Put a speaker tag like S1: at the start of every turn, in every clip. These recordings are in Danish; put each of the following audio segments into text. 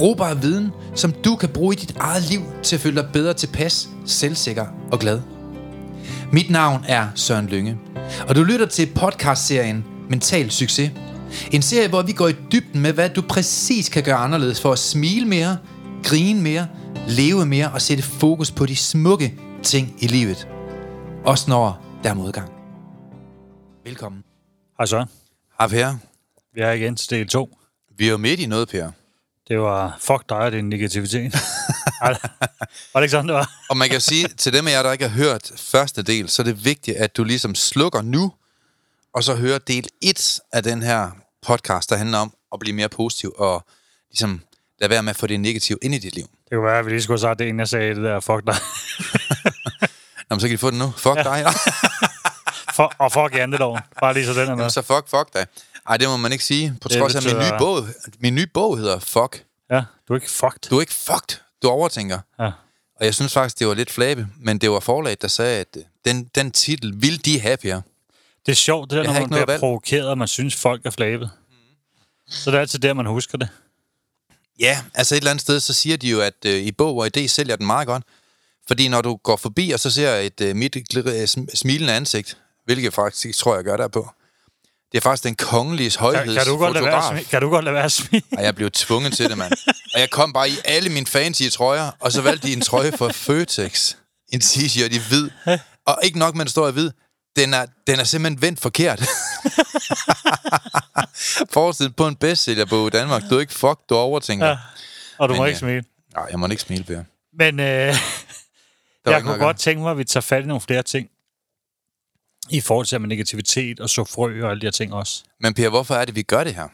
S1: Brugbar viden, som du kan bruge i dit eget liv til at føle dig bedre tilpas, selvsikker og glad. Mit navn er Søren Lynge, og du lytter til podcastserien Mental Succes. En serie, hvor vi går i dybden med, hvad du præcis kan gøre anderledes for at smile mere, grine mere, leve mere og sætte fokus på de smukke ting i livet. Også når der er modgang. Velkommen.
S2: Hej så.
S1: Hej Per.
S2: Vi er igen til del 2.
S1: Vi er jo midt i noget, Per.
S2: Det var fuck dig og din negativitet. Var det ikke sådan, det var?
S1: Og man kan jo sige, til dem af jer, der ikke har hørt første del, så er det vigtigt, at du ligesom slukker nu, og så hører del 1 af den her podcast, der handler om at blive mere positiv, og ligesom lade være med at få det negative ind i dit liv.
S2: Det kunne være, at vi lige skulle have sagt det, inden jeg sagde det der, fuck dig.
S1: Nå, men så kan de få det nu. Fuck ja. dig.
S2: For, og fuck janteloven. Bare lige så den er med.
S1: Jamen, så fuck, fuck dig. Ej, det må man ikke sige. På
S2: Det
S1: trods af, min nye, bog, min nye bog hedder Fuck.
S2: Ja, du er ikke fucked.
S1: Du er ikke fucked. Du overtænker.
S2: Ja.
S1: Og jeg synes faktisk, det var lidt flabe, men det var forlaget, der sagde, at øh, den, den titel vil de have, Per.
S2: Det er sjovt, det der, når man bliver
S1: valg.
S2: provokeret, og man synes, folk er flabet. Så det er altid der, man husker det.
S1: Ja, altså et eller andet sted, så siger de jo, at øh, i bog og idé sælger den meget godt. Fordi når du går forbi, og så ser et øh, mit øh, sm- smilende ansigt, hvilket faktisk tror, jeg gør der på. Det er faktisk den kongelige
S2: Kan,
S1: højheds
S2: kan, du godt lade være kan du godt lade være at smile?
S1: Og jeg blev tvunget til det, mand. Og jeg kom bare i alle mine fancy trøjer, og så valgte de en trøje fra Føtex. En t-shirt i hvid. Og ikke nok med, at står i hvid. Den er, den er simpelthen vendt forkert. Forsiden på en bestsellerbog i Danmark. Du er ikke fuck, du overtænker.
S2: Ja. Og du
S1: Men,
S2: må
S1: ja.
S2: ikke smile.
S1: Nej, jeg må ikke smile, Per.
S2: Men øh, jeg kunne godt tænke mig, at vi tager fat i nogle flere ting. I forhold til med negativitet og så frø og alle de her ting også.
S1: Men Per, hvorfor er det, vi gør det her?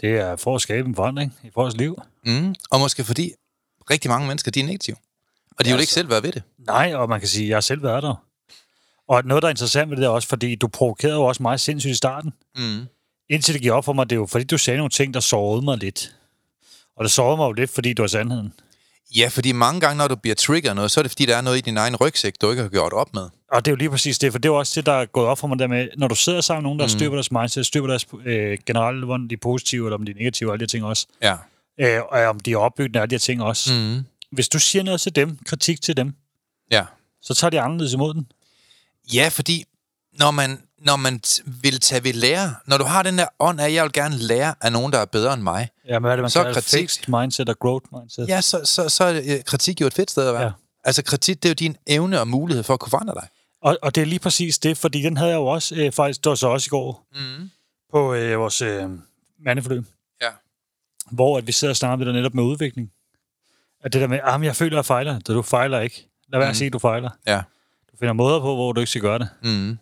S2: Det er for at skabe en forandring i vores liv.
S1: Mm. Og måske fordi rigtig mange mennesker, de er negative. Og de
S2: Ja,
S1: vil ikke
S2: så-
S1: selv være ved det.
S2: Nej, og man kan sige, at jeg har selv været der. Og noget, der er interessant ved det er også, fordi du provokerede jo også mig sindssygt i starten.
S1: Mm.
S2: Indtil det gik op for mig, det er jo fordi, du sagde nogle ting, der sårede mig lidt. Og det sårede mig jo lidt, fordi du var sandheden.
S1: Ja, fordi mange gange, når du bliver triggeret noget, så er det fordi, der er noget i din egen rygsæk, du ikke har gjort op med.
S2: Og det er jo lige præcis det, for det er jo også det, der er gået op for mig der med, når du sidder sammen med nogen, der mm. styrer på deres mindset, styrer på deres øh, generelle, hvordan de er positive, eller om de er negative, og alle de ting også.
S1: Ja.
S2: Øh, og om de er opbyggende, og alle de her ting også. Mm. Hvis du siger noget til dem, kritik til dem,
S1: Ja.
S2: så tager de anderledes imod den.
S1: Ja, fordi når man, når man vil tage ved lære, når du har den der ånd af, at jeg vil gerne lære af nogen, der er bedre end mig,
S2: Ja, men hvad er det, man
S1: Så kritik.
S2: fixed mindset og growth mindset?
S1: ja, så, så, så er øh, kritik jo et fedt sted at være.
S2: Ja.
S1: Altså kritik, det er jo din evne og mulighed for at kunne forandre dig.
S2: Og, og det er lige præcis det, fordi den havde jeg jo også, øh, faktisk, det var så også i går,
S1: Mm.
S2: på øh, vores øh, mandeforløb,
S1: Ja.
S2: hvor at vi sidder og snakker der netop med udvikling. At det der med, ah, jeg føler, at jeg fejler. Det du fejler ikke. Lad være at
S1: Mhm.
S2: sige, at du fejler.
S1: Ja.
S2: Du finder måder på, hvor du ikke skal gøre det.
S1: Mm.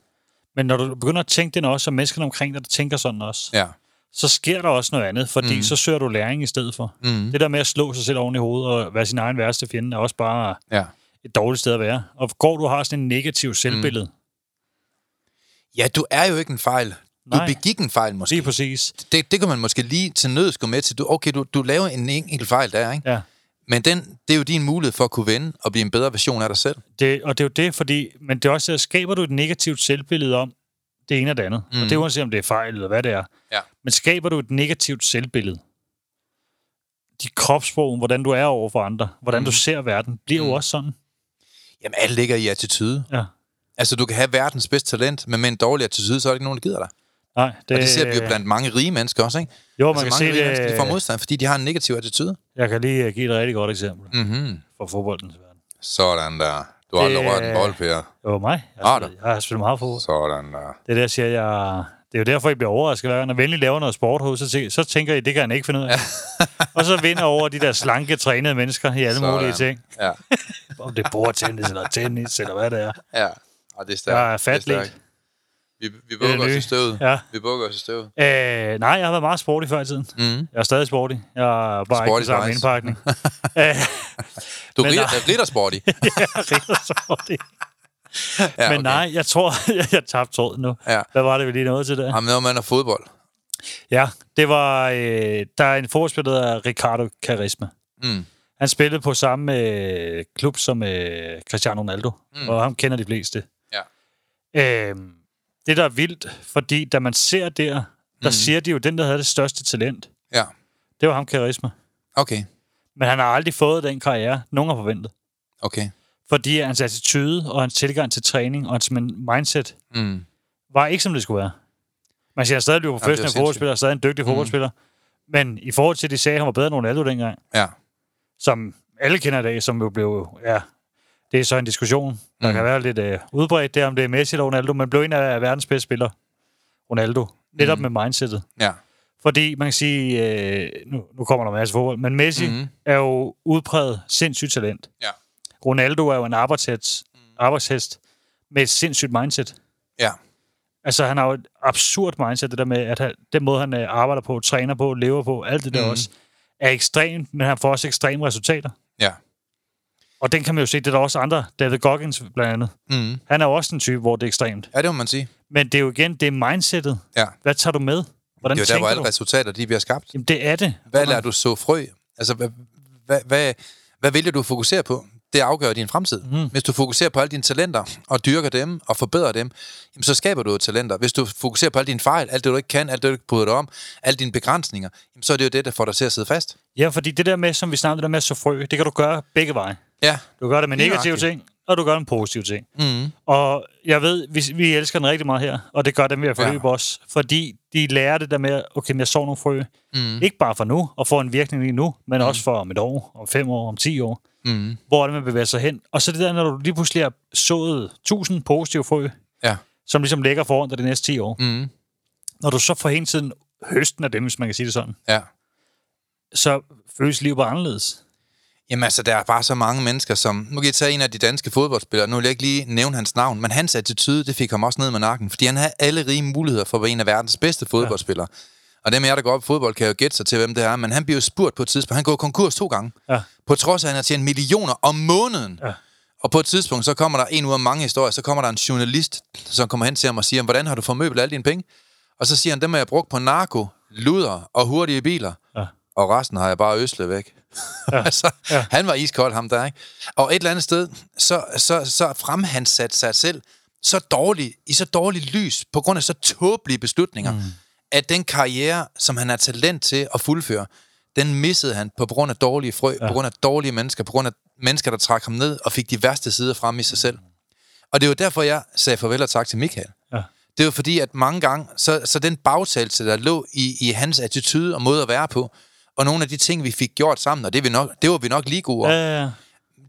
S2: Men når du begynder at tænke det også, og menneskerne omkring dig, der tænker sådan også,
S1: Ja.
S2: så sker der også noget andet, fordi
S1: Mhm.
S2: så søger du læring i stedet for.
S1: Mm.
S2: Det der med at slå sig selv oven i hovedet og være sin egen værste fjende, er også bare
S1: Ja.
S2: et dårligt sted at være. Og går du har sådan en negativ selvbillede, mm.
S1: ja, du er jo ikke en fejl. Du
S2: Nej.
S1: begik en fejl måske.
S2: lige præcis.
S1: Det, det kan man måske lige til nøds gå med til. Du, okay, du, du laver en enkelt fejl der, ikke?
S2: Ja.
S1: Men den, det er jo din mulighed for at kunne vende og blive en bedre version af dig selv.
S2: Det, og det er jo det, fordi, men det er også, at skaber du et negativt selvbillede om det ene og det andet, mm. og
S1: Mm.
S2: det er uanset om det er fejl eller hvad det er,
S1: Ja.
S2: men skaber du et negativt selvbillede, dit kropssprog, hvordan du er over for andre, hvordan mm. du
S1: Mm.
S2: ser verden, bliver mm. jo
S1: Mm.
S2: også sådan.
S1: Jamen, alt ligger i attitude.
S2: Ja.
S1: Altså, du kan have verdens bedste talent, men med en dårlig attitude, så er der ikke nogen, der gider dig.
S2: Nej, det,
S1: Og det ser vi jo blandt mange rige mennesker også, ikke?
S2: Jo, man
S1: altså,
S2: kan
S1: mange
S2: se
S1: rige
S2: det.
S1: de får modstand, fordi de har en negativ attitude.
S2: Jeg kan lige øh, give et rigtig godt eksempel
S1: Mm-hmm.
S2: fra fodboldens verden.
S1: Sådan der. Du har aldrig
S2: Det-
S1: rørt en bold, Per.
S2: Det var mig. Jeg
S1: Har
S2: spillet, jeg har spillet meget fodbold.
S1: Sådan der.
S2: Det er der, siger, jeg... Det er jo derfor, I bliver overrasket. hver gang. Når Venlig laver noget sport hos, så, så tænker I, det kan han ikke finde ud af. og så vinder over de der slanke, trænede mennesker i alle
S1: Sådan.
S2: mulige ting.
S1: Ja.
S2: Om det er bordtennis eller tennis, eller hvad det er.
S1: Ja. Og det er stærkt.
S2: Jeg er fatlig.
S1: Vi, vi bukker
S2: er
S1: os i støvet.
S2: Ja.
S1: Vi bukker os i støvet.
S2: Øh, nej, jeg har været meget sporty før i tiden.
S1: Mm.
S2: Jeg er stadig sporty. Jeg er bare
S1: Sporty
S2: ikke
S1: spice.
S2: indpakning.
S1: Du
S2: Men
S1: ritter sporty.
S2: jeg er rigtig sporty.
S1: Ja,
S2: Men nej, jeg tror, jeg, jeg tabte tråden nu.
S1: Ja.
S2: Hvad var det, vi lige nåede til der?
S1: Jamen, når man er fodbold.
S2: Ja, det var... Øh, der er en forspiller, der hedder Ricardo Carisma.
S1: Mm.
S2: Han spillede på samme øh, klub som øh, Cristiano Ronaldo, mm. og ham kender de fleste.
S1: Ja.
S2: Øh, det, der er vildt, fordi da man ser der, der mm. siger de jo, den, der havde det største talent,
S1: Ja.
S2: det var ham Carisma.
S1: Okay.
S2: Men han har aldrig fået den karriere, nogen har forventet.
S1: Okay.
S2: Fordi hans attitude og hans tilgang til træning og hans min- mindset
S1: Mm.
S2: var ikke, som det skulle være. Man siger, han stadig blev professionel fodboldspiller, stadig en dygtig fodboldspiller. Men i forhold til, de sagde, at han var bedre end Ronaldo dengang,
S1: Ja.
S2: som alle kender i dag, som jo blev, ja, det er så en diskussion, der
S1: Mm.
S2: kan være lidt øh, udbredt, det er, om det er Messi eller Ronaldo, men blev en af verdens bedste spillere, Ronaldo, netop
S1: Mm.
S2: mm. med mindsetet.
S1: Ja.
S2: Fordi man kan sige, øh, nu, nu kommer der en masse fodbold, men Messi
S1: Mhm.
S2: mm. er jo udpræget sindssygt talent.
S1: Ja.
S2: Ronaldo er jo en arbejdshest, arbejdshest med et sindssygt mindset.
S1: Ja.
S2: Altså, han har jo et absurd mindset, det der med, at han, den måde, han øh, arbejder på, træner på, lever på, alt det der
S1: Mhm.
S2: også, er ekstremt, men han får også ekstreme resultater.
S1: Ja.
S2: Og den kan man jo se, det er der også andre, David Goggins blandt andet.
S1: Mm.
S2: Han er jo også en type, hvor det er ekstremt.
S1: Ja, det må man sige.
S2: Men det er jo igen, det er mindsetet.
S1: Ja.
S2: Hvad tager du med? Hvordan
S1: Det er jo der, hvor alle
S2: du?
S1: resultater de bliver skabt.
S2: Jamen, det er det.
S1: Hvad lader du så frø? Altså, hvad, hvad, hvad, hvad vælger du fokusere på? Det afgør din fremtid. Mm. Hvis du fokuserer på alle dine talenter, og dyrker dem, og forbedrer dem, jamen, så skaber du talenter. Hvis du fokuserer på alle dine fejl, alt det du ikke kan, alt det du ikke bryder dig om, alle dine begrænsninger, jamen, så er det jo det, der får dig til at sidde fast.
S2: Ja, fordi det der med, som vi snakkede, det der med at så frø, det kan du gøre begge veje.
S1: Ja.
S2: Du gøre det med negative ting, og du gør det med positive ting.
S1: Mm.
S2: Og jeg ved, vi, vi elsker den rigtig meget her, og det gør dem ved at forløbe
S1: Ja.
S2: os, fordi de lærer det der med, okay, jeg så nogle frø,
S1: Mm.
S2: ikke bare for nu, og får en virkning lige nu, men mm. også for om et år, om fem år, om ti år,
S1: Mm.
S2: hvor det, man bevæger sig hen. Og så det der, når du lige pludselig har sået tusind positive frø,
S1: Ja.
S2: som ligesom ligger foran dig de næste 10 år,
S1: Mm.
S2: når du så får hele tiden høsten af dem, hvis man kan sige det sådan,
S1: Ja.
S2: så føles livet bare anderledes.
S1: Jamen altså, der er bare så mange mennesker, som... Nu kan jeg tage en af de danske fodboldspillere. Nu vil jeg ikke lige nævne hans navn, men hans attitude, det fik ham også ned med nakken. Fordi han havde alle rige muligheder for at være en af verdens bedste fodboldspillere. Ja. Og dem af jer, der går op i fodbold, kan jo gætte sig til, hvem det er. Men han bliver jo spurgt på et tidspunkt. Han går konkurs to gange.
S2: Ja.
S1: På trods af, at han har tjent millioner om måneden.
S2: Ja.
S1: Og på et tidspunkt, så kommer der en ud af mange historier, så kommer der en journalist, som kommer hen til ham og siger, hvordan har du formøblet alle dine penge? Og så siger han, dem har jeg brugt på narko, luder og hurtige biler.
S2: Ja.
S1: Og resten har jeg bare øslet væk. Ja. altså, ja. Han var iskold, ham der, ikke? Og et eller andet sted, så, så, så frem han sat sig selv så dårligt, i så dårligt lys, på grund af så tåbelige beslutninger, mm. at den karriere, som han har talent til at fuldføre, den missede han på grund af dårlige frø, ja. på grund af dårlige mennesker, på grund af mennesker, der trak ham ned og fik de værste sider frem i sig selv. Og det var derfor, jeg sagde farvel og tak til Michael.
S2: Ja.
S1: Det var fordi, at mange gange, så, så den bagtagelse, der lå i, i hans attitude og måde at være på, og nogle af de ting, vi fik gjort sammen, og det, vi nok, det var vi nok lige gode
S2: Ja, ja, ja.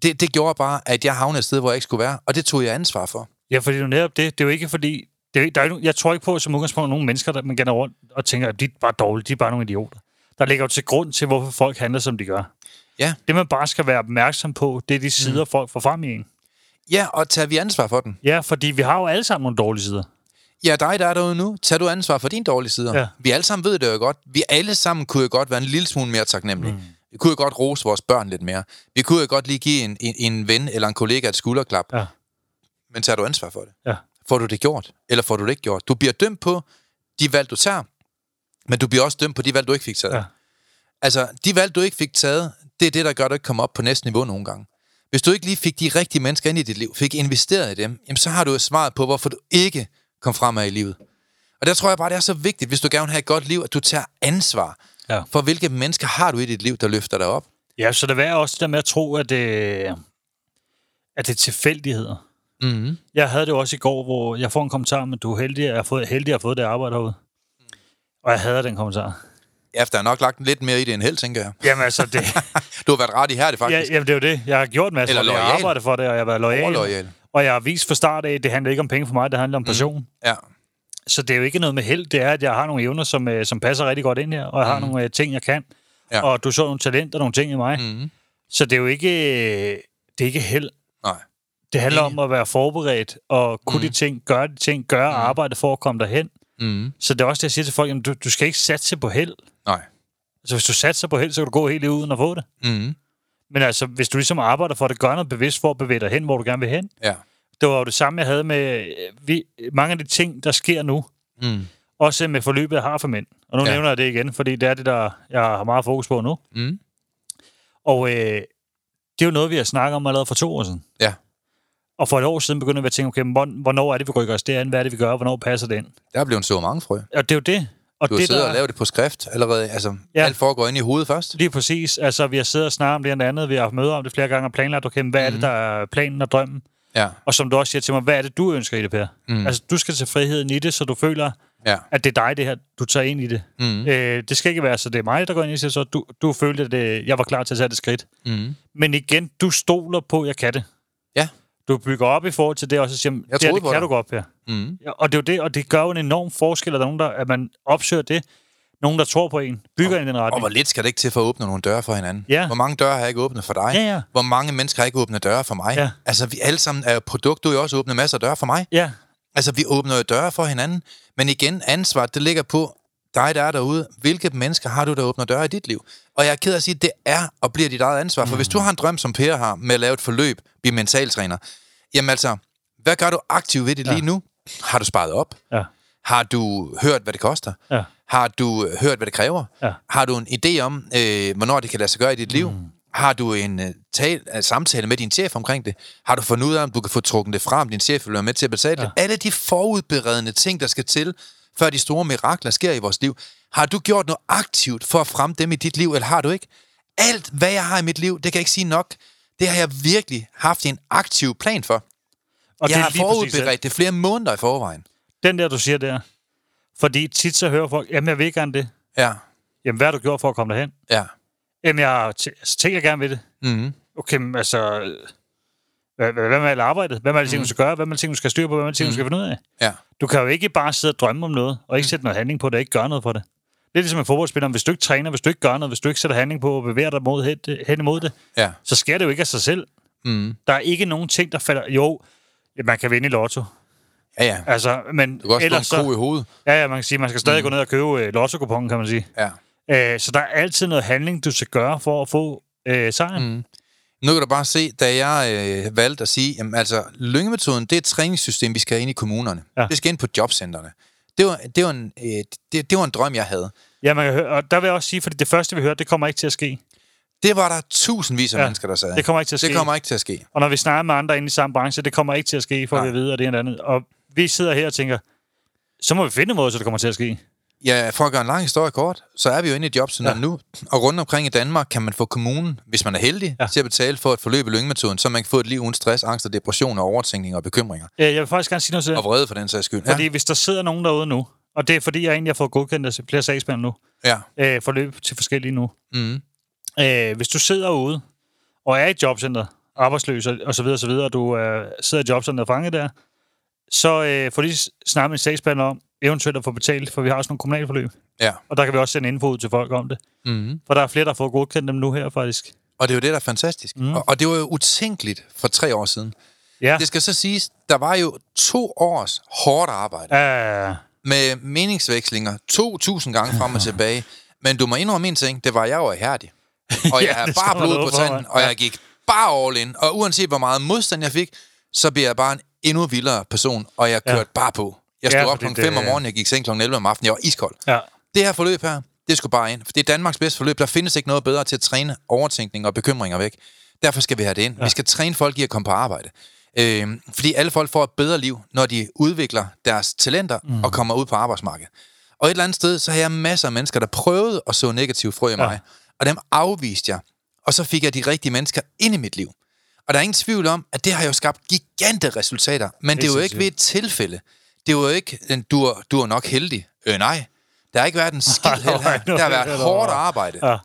S1: det, det gjorde bare, at jeg havnede et sted, hvor jeg ikke skulle være, og det tog jeg ansvar for.
S2: Ja, fordi det er netop det. Det er jo ikke fordi... Det er, der er, jo jeg tror ikke på, som udgangspunkt, nogle mennesker, der man gerne rundt og tænker, at de er bare dårlige, de er bare nogle idioter. Der ligger jo til grund til, hvorfor folk handler, som de gør.
S1: Ja.
S2: Det, man bare skal være opmærksom på, det er de sider, mm. folk får frem i en.
S1: Ja, og tager vi ansvar for den?
S2: Ja, fordi vi har jo alle sammen nogle dårlige sider.
S1: Ja, dig, der er derude nu, tager du ansvar for dine dårlige sider.
S2: Ja.
S1: Vi alle sammen ved det jo godt. Vi alle sammen kunne jo godt være en lille smule mere taknemmelige. Mm. Vi kunne jo godt rose vores børn lidt mere. Vi kunne jo godt lige give en, en, en ven eller en kollega et skulderklap.
S2: Ja.
S1: Men tager du ansvar for det?
S2: Ja.
S1: Får du det gjort, eller får du det ikke gjort? Du bliver dømt på de valg, du tager, men du bliver også dømt på de valg, du ikke fik taget.
S2: Ja.
S1: Altså, de valg, du ikke fik taget, det er det, der gør, at du ikke kommer op på næste niveau nogle gange. Hvis du ikke lige fik de rigtige mennesker ind i dit liv, fik investeret i dem, jamen, så har du jo svaret på, hvorfor du ikke kom fremad i livet. Og der tror jeg bare, det er så vigtigt, hvis du gerne vil have et godt liv, at du tager ansvar
S2: Ja.
S1: for, hvilke mennesker har du i dit liv, der løfter dig op.
S2: Ja, så det er også det der med at tro, at det, at det er tilfældigheder.
S1: Mm-hmm.
S2: Jeg havde det også i går, hvor jeg får en kommentar, men du er heldig, jeg har fået, heldig at have fået det arbejde herude. Og jeg hader den kommentar.
S1: Ja, der er nok lagt lidt mere i det end held, tænker jeg.
S2: Jamen altså, det,
S1: Du har været ret i her, det
S2: ja,
S1: faktisk.
S2: jamen, det er jo det. Jeg har gjort en masse
S1: Eller
S2: det. Jeg har
S1: loyal.
S2: arbejdet for det, og jeg har været lojal. Og jeg har vist fra start af, at det handler ikke om penge for mig, det handler om passion. Mm.
S1: Ja.
S2: Så det er jo ikke noget med held, det er, at jeg har nogle evner, som, øh, som passer rigtig godt ind her, og jeg har nogle øh, ting, jeg kan.
S1: Ja.
S2: Og du så nogle talenter, nogle ting i mig.
S1: Mm-hmm.
S2: Så det er jo ikke, øh, det er ikke held.
S1: Nej.
S2: Det handler om at være forberedt og kunne mm. de ting, gøre de ting, gøre mm. arbejde for at komme derhen.
S1: Mm.
S2: Så det er også det, jeg siger til folk, jamen, du, du skal ikke satse på held.
S1: Nej.
S2: Altså, hvis du satser på held, så kan du gå helt uden at få det.
S1: Mm.
S2: Men altså, hvis du ligesom arbejder for det, gør noget bevidst for at bevæge dig hen, hvor du gerne vil hen.
S1: Ja.
S2: Det var jo det samme, jeg havde med øh, vi, mange af de ting, der sker nu.
S1: Mm.
S2: Også med forløbet, jeg har for mænd. Og nu
S1: Ja.
S2: nævner jeg det igen, fordi det er det, der jeg har meget fokus på nu.
S1: Mm.
S2: Og øh, det er jo noget, vi har snakket om allerede for to år siden.
S1: Ja.
S2: Og for et år siden begyndte vi at tænke, okay, hvornår er det, vi rykker os derind? Hvad er det, vi gør? Hvornår passer det ind?
S1: Der er blevet så mange frø.
S2: Og det er jo det. Og
S1: Du har
S2: det,
S1: siddet
S2: der,
S1: og lavet det på skrift allerede. Altså,
S2: Ja.
S1: alt foregår ind i hovedet først.
S2: Lige præcis. Altså, vi har siddet og snakket om det og andet. Vi har haft møder om det flere gange og planlagt, okay, hvad mm. er det, der er planen og drømmen?
S1: Ja.
S2: Og som du også siger til mig, hvad er det, du ønsker i det, Per?
S1: Mm.
S2: Altså, du skal til friheden i det, så du føler,
S1: Ja.
S2: at det er dig, det her, du tager ind i det.
S1: Mm.
S2: Øh, det skal ikke være, så det er mig, der går ind i det, så du, du følte, at det, jeg var klar til at tage det skridt.
S1: Mm.
S2: Men igen, du stoler på, at jeg kan det.
S1: Ja.
S2: Du bygger op i forhold til det, og så siger,
S1: Jeg
S2: det, her, det kan
S1: dig.
S2: du godt, Per.
S1: Mm.
S2: Ja, og det er jo det, og det gør jo en enorm forskel, at der er nogen, der, at man opsøger det. Nogen, der tror på en, bygger en i den
S1: Og
S2: retning.
S1: hvor lidt skal det ikke til for at åbne nogle døre for hinanden?
S2: Ja.
S1: Hvor mange døre har jeg ikke åbnet for dig?
S2: Ja, ja.
S1: Hvor mange mennesker har ikke åbnet døre for mig?
S2: Ja.
S1: Altså, vi alle sammen er jo produkt. Du har jo også åbnet masser af døre for mig.
S2: Ja,
S1: Altså, vi åbner jo døre for hinanden. Men igen, ansvaret, det ligger på dig, der er derude. Hvilke mennesker har du, der åbner døre i dit liv? Og jeg er ked af at sige, at det er og bliver dit eget ansvar. For hvis du har en drøm, som Per har, med at lave et forløb, blive mentaltræner, jamen altså, hvad gør du aktivt ved det lige nu? Har du sparet op?
S2: ja,
S1: Har du hørt, hvad det koster?
S2: ja.
S1: Har du øh, hørt, hvad det kræver?
S2: Ja.
S1: Har du en idé om, øh, hvornår det kan lade sig gøre i dit liv? Mm. Har du en tal, øh, samtale med din chef omkring det? Har du fundet ud af, om du kan få trukket det fra, om din chef vil være med til at betale ja. det? Alle de forudberedende ting, der skal til, før de store mirakler sker i vores liv. Har du gjort noget aktivt for at fremme dem i dit liv, eller har du ikke? Alt, hvad jeg har i mit liv, det kan jeg ikke sige nok. Det har jeg virkelig haft en aktiv plan for.
S2: Og
S1: jeg
S2: det
S1: har forudberedt det flere måneder i forvejen.
S2: Den der, du siger der. Fordi tit så hører folk, jamen jeg vil gerne det.
S1: Ja,
S2: Jamen hvad har du gjort for at komme derhen?
S1: ja.
S2: Jamen jeg t- altså, tænker jeg gerne ved det.
S1: Mm-hmm.
S2: Okay, men altså... Hvad, hvad hvad med alt arbejdet? Hvad med alle ting, du skal gøre? Hvad med alle ting, du skal styre på? Hvad med alle ting, du skal finde ud af?
S1: Ja.
S2: Du kan jo ikke bare sidde og drømme om noget, og ikke sætte noget handling på det, og ikke gøre noget for det. Det er ligesom en fodboldspiller. Hvis du ikke træner, hvis du ikke gør noget, hvis du ikke sætter handling på og bevæger dig mod, hen, hen imod det,
S1: Ja.
S2: så sker det jo ikke af sig selv.
S1: Mm.
S2: Der er ikke nogen ting, der falder... Jo, man kan vinde i lotto.
S1: Ja, ja.
S2: Altså, men
S1: Du kan også
S2: ellers
S1: en
S2: så...
S1: i hovedet.
S2: Ja, ja, man kan sige, man skal stadig mm. gå ned og købe øh, lotto kan man sige.
S1: Ja.
S2: Øh, så der er altid noget handling, du skal gøre for at få øh, sejren. Mm.
S1: Nu kan du bare se, da jeg øh, valgte at sige, jamen altså, lyngemetoden, det er et træningssystem, vi skal have ind i kommunerne.
S2: Ja.
S1: Det skal ind på jobcentrene. Det var, det, var en, øh, det, det var en drøm, jeg havde.
S2: Ja, man kan høre, og der vil jeg også sige, fordi det første, vi hørte, det kommer ikke til at ske.
S1: Det var der tusindvis af
S2: Ja,
S1: mennesker, der sagde.
S2: Det kommer ikke til at ske.
S1: det kommer ikke til at ske.
S2: Og når vi snakker med andre inde i samme branche, det kommer ikke til at ske, for
S1: Nej.
S2: vi ved, at det er noget andet. Og vi sidder her og tænker, så må vi finde en måde, så det kommer til at ske.
S1: Ja, for at gøre en lang historie kort, så er vi jo inde i jobcentret
S2: Ja.
S1: ja. nu. Og rundt omkring i Danmark kan man få kommunen, hvis man er heldig,
S2: Ja.
S1: ja. til at betale for et forløb i lyngemetoden, så man kan få et liv uden stress, angst og depression og overtænkning og bekymringer.
S2: Øh, Jeg vil faktisk gerne sige noget til
S1: Og vrede for den sags skyld.
S2: Fordi hvis der sidder nogen derude nu, og det er fordi, jeg egentlig har fået godkendt af flere sagsmænd nu,
S1: Ja. ja.
S2: øh, forløb til forskellige nu.
S1: Mm.
S2: Øh, hvis du sidder ude og er i et jobcenter, arbejdsløs og, så videre, og så videre, og du øh, sidder i jobcenteret og fanget der, så øh, får lige snart med en sagsbehandler om eventuelt at få betalt, for vi har også nogle kommunale forløb.
S1: ja.
S2: Og der kan vi også sende info ud til folk om det.
S1: Mm.
S2: For der er flere, der har fået godkendt dem nu her, faktisk.
S1: Og det er jo det, der er fantastisk.
S2: Mm.
S1: Og, og det var jo utænkeligt for tre år siden.
S2: Ja.
S1: Det skal så siges, der var jo to års hårdt arbejde
S2: Ja,
S1: med meningsvekslinger 2.000 gange frem og tilbage. Men du må indrømme en ting, det var jeg jo ihærdig. Og
S2: Ja,
S1: jeg havde
S2: det
S1: bare blod på tanden, og
S2: Ja.
S1: jeg gik bare all in. Og uanset hvor meget modstand jeg fik, så blev jeg bare en endnu vildere person, og jeg
S2: Ja.
S1: kørte bare på. Jeg stod
S2: Ja,
S1: op klokken 5 om
S2: det-
S1: morgenen, jeg gik i seng klokken 11 om aftenen, jeg var iskold.
S2: ja.
S1: Det her forløb her, det skulle bare ind. For det er Danmarks bedste forløb. Der findes ikke noget bedre til at træne overtænkning og bekymringer væk. Derfor skal vi have det ind. Ja. Vi skal træne folk i at komme på arbejde. Øh, fordi alle folk får et bedre liv, når de udvikler deres talenter mm. og kommer ud på arbejdsmarkedet. Og et eller andet sted, så har jeg masser af mennesker, der prøvede at så negative frø i mig. Og dem afviste jeg. Og så fik jeg de rigtige mennesker ind i mit liv. Og der er ingen tvivl om, at det har jo skabt gigante resultater. Men det er jo ikke ved et tilfælde. Det jo ikke, den, du, er, du er nok heldig. Øh, nej. Der har ikke været en skid held her. Der har været hårdt arbejde.
S2: Ja.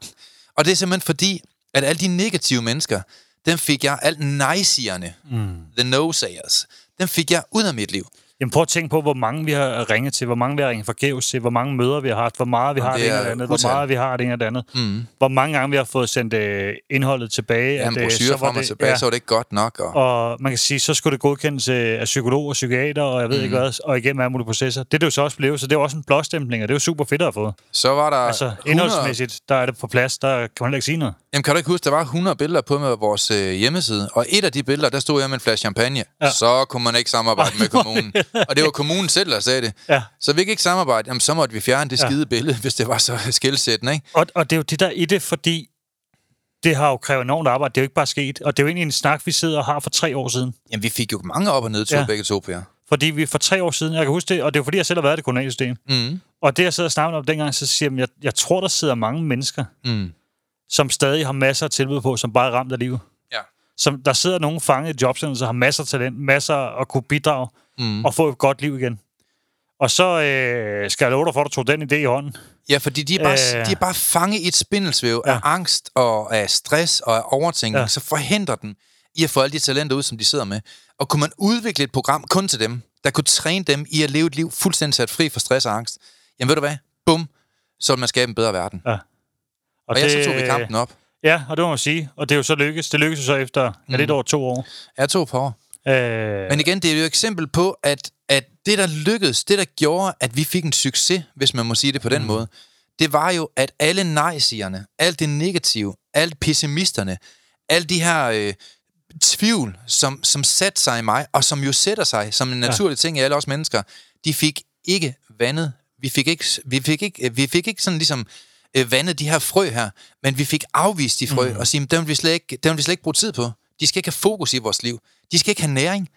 S1: Og det er simpelthen fordi, at alle de negative mennesker, dem fik jeg, alt nejsigerne, mm. the no-sayers, dem fik jeg ud af mit liv.
S2: Jamen prøv at tænke på, hvor mange vi har ringet til, hvor mange vi har ringet forgæves til, hvor mange møder vi har haft, hvor meget vi har
S1: det
S2: det ene
S1: er
S2: eller andet, hvor meget vi har det ene eller andet.
S1: Mm.
S2: Hvor mange gange vi har fået sendt øh, indholdet tilbage.
S1: Ja, en
S2: øh, så var det-
S1: tilbage,
S2: ja,
S1: så var det ikke godt nok. Og,
S2: og man kan sige, så skulle det godkendes øh, af psykolog og psykiater, og jeg ved mm. ikke hvad, og igennem alle mulige processer. Det er det jo så også blevet, så det er også en blåstempling, og det er jo super fedt at få.
S1: så var der
S2: Altså,
S1: 100,
S2: indholdsmæssigt, der er det på plads, der kan man ikke sige noget.
S1: Jamen, kan du ikke huske, der var 100 billeder på med vores øh, hjemmeside, og et af de billeder, der stod jeg med en flaske champagne. Ja. Så kunne man ikke samarbejde med kommunen. Og det var kommunen selv, der sagde det.
S2: Ja.
S1: Så vi kan ikke samarbejde, jamen, så måtte vi fjerne det
S2: Ja.
S1: skide billede, hvis det var så skældsættende, ikke?
S2: Og, og det er jo det der i det, fordi det har jo krævet enormt arbejde. Det er jo ikke bare sket. Og det er jo egentlig en snak, vi sidder og har for tre år siden.
S1: Jamen, vi fik jo mange op og ned til ja. Begge to, Per.
S2: Fordi vi for tre år siden, jeg kan huske det, og det er fordi, jeg selv har været i det kommunale system.
S1: Mm.
S2: Og det, jeg sidder og snakker om dengang, så siger jeg, jeg, jeg tror, der sidder mange mennesker,
S1: Mm.
S2: som stadig har masser af tilbud på, som bare er ramt af livet.
S1: Ja.
S2: Som, der sidder nogen fanget i jobcenter, som har masser af talent, masser at kunne bidrage
S1: Mm.
S2: og få et godt liv igen. Og så øh, skal jeg love dig for, at du tog den idé i hånden.
S1: Ja, fordi de er bare,
S2: Øh.
S1: de er bare fanget i et spindelsvæv ja.
S2: Ja.
S1: af angst og af stress og af overtænkning, ja.
S2: Ja.
S1: så forhindrer den i at få alle de talenter ud, som de sidder med. Og kunne man udvikle et program kun til dem, der kunne træne dem i at leve et liv fuldstændig sat fri for stress og angst, jamen ved du hvad? Bum, så vil man skabe en bedre verden. Og,
S2: Og,
S1: og ja, så tog vi kampen op.
S2: Ja, og det må man sige. Og det er jo så lykkes. Det lykkes jo så efter mm. ja, lidt over to år.
S1: Jeg tog på år.
S2: Øh,
S1: Men igen, det er jo et eksempel på, at, at det, der lykkedes, det, der gjorde, at vi fik en succes, hvis man må sige det på den mm. måde, det var jo, at alle nej-sigerne, alt det negative, alt pessimisterne, alle de her øh, tvivl, som, som satte sig i mig, og som jo sætter sig som en naturlig ja. ting i alle os mennesker, de fik ikke vandet. Vi fik ikke, vi fik ikke, vi fik ikke sådan ligesom øh, vandet de her frø her, men vi fik afvist de frø, mm. og sige, dem vil, vi slet ikke, dem vil vi slet ikke bruge tid på. De skal ikke have fokus i vores liv. De skal ikke have næring.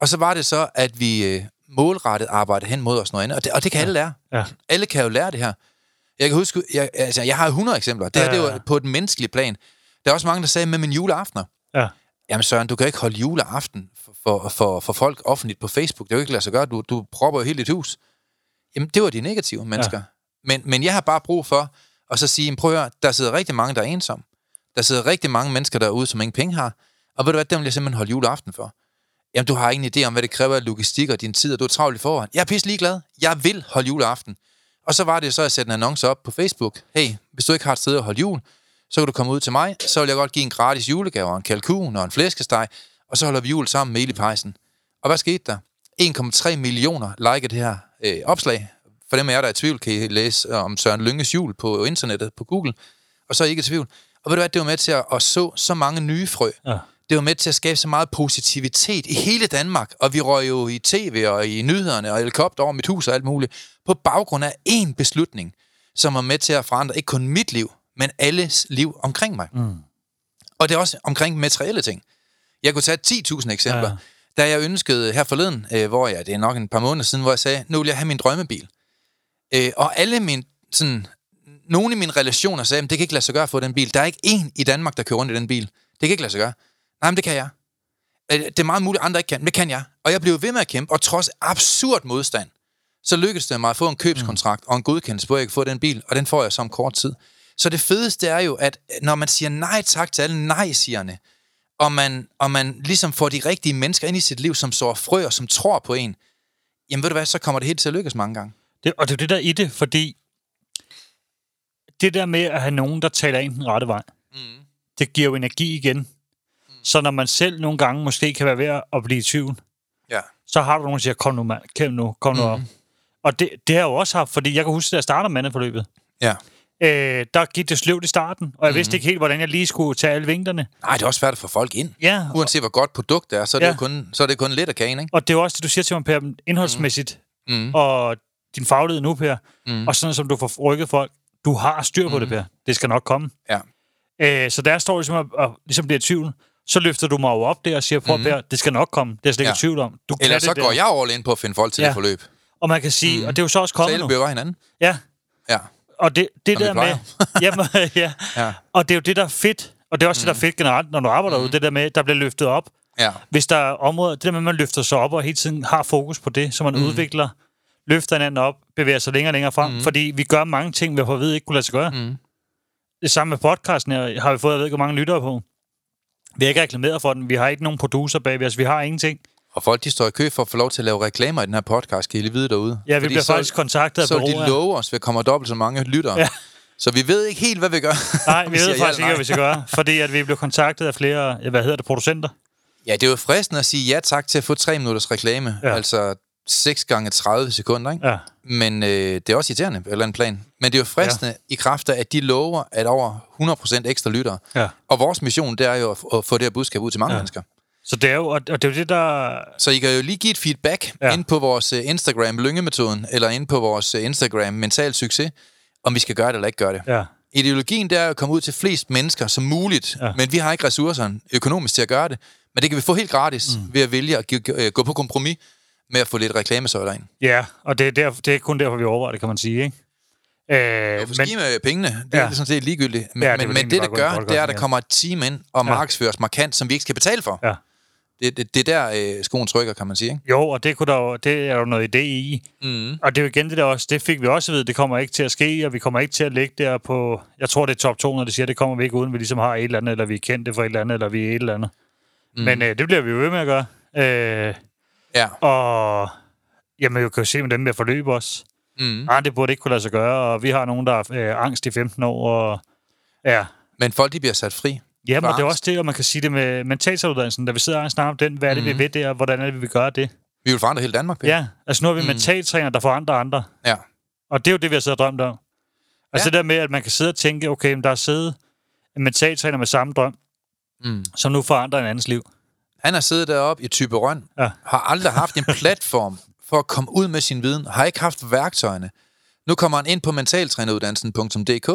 S1: Og så var det så, at vi øh, målrettet arbejdede hen mod os noget andet. Og det, og det kan ja. alle lære.
S2: ja.
S1: Alle kan jo lære det her. Jeg kan huske, jeg, altså, jeg har 100 eksempler. Det her
S2: Ja,
S1: det
S2: ja,
S1: var
S2: ja.
S1: på et menneskeligt plan. Der er også mange, der sagde med min juleaftener.
S2: Ja.
S1: Jamen Søren, du kan ikke holde juleaften for, for, for, for folk offentligt på Facebook. Det er jo ikke lade sig gøre. Du, du propper jo hele dit hus. Jamen, det var de negative mennesker. Ja. Men, men jeg har bare brug for at så sige, "Jamen, prøv at høre, der sidder rigtig mange, der er ensomme. Der sidder rigtig mange mennesker derude, som ingen penge har. Og ved du hvad, den vil jeg simpelthen holde juleaften for. Jamen, du har ingen idé om, hvad det kræver af logistik og din tid, og du er travlt i forvejen. Jeg er pisse ligeglad. Jeg vil holde juleaften. Og så var det så at sætte en annonce op på Facebook. Hey, hvis du ikke har et sted at holde jul, så kan du komme ud til mig. Så vil jeg godt give en gratis julegave og en kalkun og en flæskesteg. Og så holder vi jul sammen med Eli pejsen. Og hvad skete der? 1,3 millioner like det her øh, opslag. For dem af jer, der er i tvivl, kan I læse om Søren Lynges jul på internettet, på Google. Og så er I ikke i tvivl. Og ved du hvad, det var med til at, at så så mange nye frø.
S2: Ja.
S1: Det var med til at skabe så meget positivitet i hele Danmark. Og vi røg jo i tv og i nyhederne og helikopter over mit hus og alt muligt. På baggrund af én beslutning, som var med til at forandre ikke kun mit liv, men alles liv omkring mig.
S2: Mm.
S1: Og det er også omkring materielle ting. Jeg kunne tage 10.000 eksempler.
S2: Ja.
S1: Da jeg ønskede her forleden, øh, hvor jeg, det er nok en par måneder siden, hvor jeg sagde, nu vil jeg have min drømmebil. Øh, og alle mine, sådan, nogle i mine relationer sagde, "Men det kan ikke lade sig gøre at få den bil. Der er ikke én i Danmark, der kører rundt i den bil. Det kan ikke lade sig gøre. Nej, men det kan jeg. Øh, Det er meget muligt, andre ikke kan, men det kan jeg. Og jeg blev ved med at kæmpe, og trods absurd modstand, så lykkedes det mig at få en købskontrakt og en godkendelse på, at jeg kan få den bil, og den får jeg så om kort tid. Så det fedeste er jo, at når man siger nej tak til alle nej-sigerne, og man, og man ligesom får de rigtige mennesker ind i sit liv, som sår frø og som tror på en, jamen ved du hvad, så kommer det helt til at lykkes mange gange.
S2: Det, og det er det der i det, fordi det der med at have nogen, der taler ind den rette vej,
S1: Mm.
S2: det giver jo energi igen. Så når man selv nogle gange måske kan være ved at blive i tvivl,
S1: Ja.
S2: så har du nogen, der siger, kom nu mand, kæm nu, kom nu
S1: Mhm.
S2: op. Og det, det har jeg jo også haft, fordi jeg kan huske, da jeg startede mandeforløbet,
S1: Ja.
S2: øh, der gik det sløvt i starten, og jeg mm. vidste ikke helt, hvordan jeg lige skulle tage alle vinklerne.
S1: Nej, det er også svært at få folk ind.
S2: Ja,
S1: Uanset hvor godt produkt det er, så er det,
S2: Ja.
S1: jo kun, så er det kun lidt af kagen, ikke?
S2: og det er også det, du siger til mig, Per, indholdsmæssigt,
S1: Mm.
S2: og din faglighed nu, Per,
S1: Mm.
S2: og sådan som du får rykket folk, du har styr på mm. det, Per. Det skal nok komme.
S1: Ja.
S2: Øh, så der står ligesom og, og ligesom bliver i tvivl, så løfter du mig jo op der og siger, prøv mm. Per, det skal nok komme. Det er jeg slet ikke
S1: Ja.
S2: i tvivl om. Du
S1: Eller så
S2: det
S1: går
S2: der.
S1: jeg all in på at finde folk til
S2: Ja.
S1: det forløb.
S2: Og man kan sige,
S1: Mm.
S2: mm. og det er jo så også
S1: Så
S2: kommet
S1: alle
S2: nu.
S1: behøver hinanden.
S2: Ja,
S1: Ja.
S2: og det, det
S1: Som
S2: der med... jamen, ja.
S1: Ja.
S2: Og det er jo det, der er fedt. Og det er også mm. det, der er fedt generelt, når du arbejder mm. ude. Det der med, der bliver løftet op.
S1: Ja.
S2: Hvis der er områder... Det der med, at man løfter sig op og hele tiden har fokus på det, så man mm. udvikler, løfter hinanden op, bevæger sig længere og længere frem. Mm. Fordi vi gør mange ting, vi har fået vide ikke kunne lade sig gøre.
S1: Mm.
S2: Det samme med podcasten her, har vi fået, jeg ved ikke, hvor mange lyttere på. Vi har ikke reklameret for den. Vi har ikke nogen producer bag os. Vi har ingenting.
S1: Og folk, de står i kø for at få lov til at lave reklamer i den her podcast, kan I lige vide derude.
S2: Ja, vi
S1: Fordi
S2: bliver
S1: så,
S2: faktisk kontaktet af
S1: Så de
S2: bureauer.
S1: love os, at der kommer dobbelt så mange lyttere.
S2: Ja.
S1: Så vi ved ikke helt, hvad vi gør.
S2: Nej, vi
S1: siger
S2: ved
S1: ja
S2: faktisk
S1: eller
S2: ikke, hvad vi skal gøre. Fordi at vi blev kontaktet af flere, ja, hvad hedder det, producenter.
S1: Ja, det er jo fristende at sige ja tak til at få tre minutters reklame.
S2: Ja.
S1: Ja. Altså 6 gange 30 sekunder, ikke?
S2: Ja.
S1: Men øh, det er også irriterende på et eller andet plan. Men det er jo fristende ja. i kraft af, at de lover, at over 100% ekstra lyttere.
S2: Ja.
S1: Og vores mission, det er jo at, at få det her budskab ud til mange
S2: Ja.
S1: mennesker.
S2: Så det er jo, og det er jo det, der...
S1: Så I kan jo lige give et feedback
S2: Ja.
S1: ind på vores øh, Instagram Lyngemetoden, eller ind på vores øh, Instagram Mental Succes, om vi skal gøre det eller ikke gøre det.
S2: Ja,
S1: Ideologien det er at komme ud til flest mennesker som muligt,
S2: Ja.
S1: men vi har ikke ressourcerne økonomisk til at gøre det. Men det kan vi få helt gratis mm. ved at vælge at øh, gå på kompromis med at få lidt reklamesøjler ind.
S2: ja og det er, der, det er kun derfor, vi overvejer det, kan man sige, ikke? Øh,
S1: Jo, for men, med pengene, det
S2: Ja.
S1: er sådan set ligegyldigt. Men,
S2: Ja,
S1: ja,
S2: det
S1: det men, men det, der
S2: på
S1: gør, det er, at der
S2: ja.
S1: kommer et team ind og
S2: Ja.
S1: markedsføres markant, som vi ikke skal betale for.
S2: Ja.
S1: Det, det, det er der, øh, skoen trykker, kan man sige. Ikke?
S2: Jo, og det, kunne der, jo- det er jo noget idé i.
S1: Mm.
S2: Og det er jo igen det der også, det fik vi også at vide, det kommer ikke til at ske, og vi kommer ikke til at ligge der på, jeg tror det er top 2, når de siger, det kommer vi ikke uden, vi ligesom har et eller andet, eller vi er kendte for et eller andet, eller vi er et eller andet. Mm. Men øh, det bliver vi jo ved med at gøre. Øh,
S1: Ja.
S2: og jamen, jeg kan jo se med dem med forløb også.
S1: Mm.
S2: Nej, det burde ikke kunne lade sig gøre, og vi har nogen, der har øh, angst i 15 år, og ja.
S1: Men folk, de bliver sat fri.
S2: Jamen, og det er også det, og man kan sige det med mentaltræneruddannelsen, da vi sidder og snakker om den, hvad er det,
S1: Mhm.
S2: vi ved der, hvordan er det, vi vil gøre det?
S1: Vi vil forandre hele Danmark. Peter.
S2: Ja, altså nu har vi mm. mentaltræner, der forandrer andre.
S1: ja.
S2: Og det er jo det, vi har siddet og drømt om. Altså
S1: Ja.
S2: det der med, at man kan sidde og tænke, okay, men der er siddet en mentaltræner med samme drøm,
S1: Mm.
S2: som nu forandrer en andens liv. Han
S1: har siddet deroppe i Typerøn,
S2: Ja.
S1: har aldrig haft en platform for at komme ud med sin viden, har ikke haft værktøjerne. Nu kommer han ind på mentaltræneruddannelsen.dk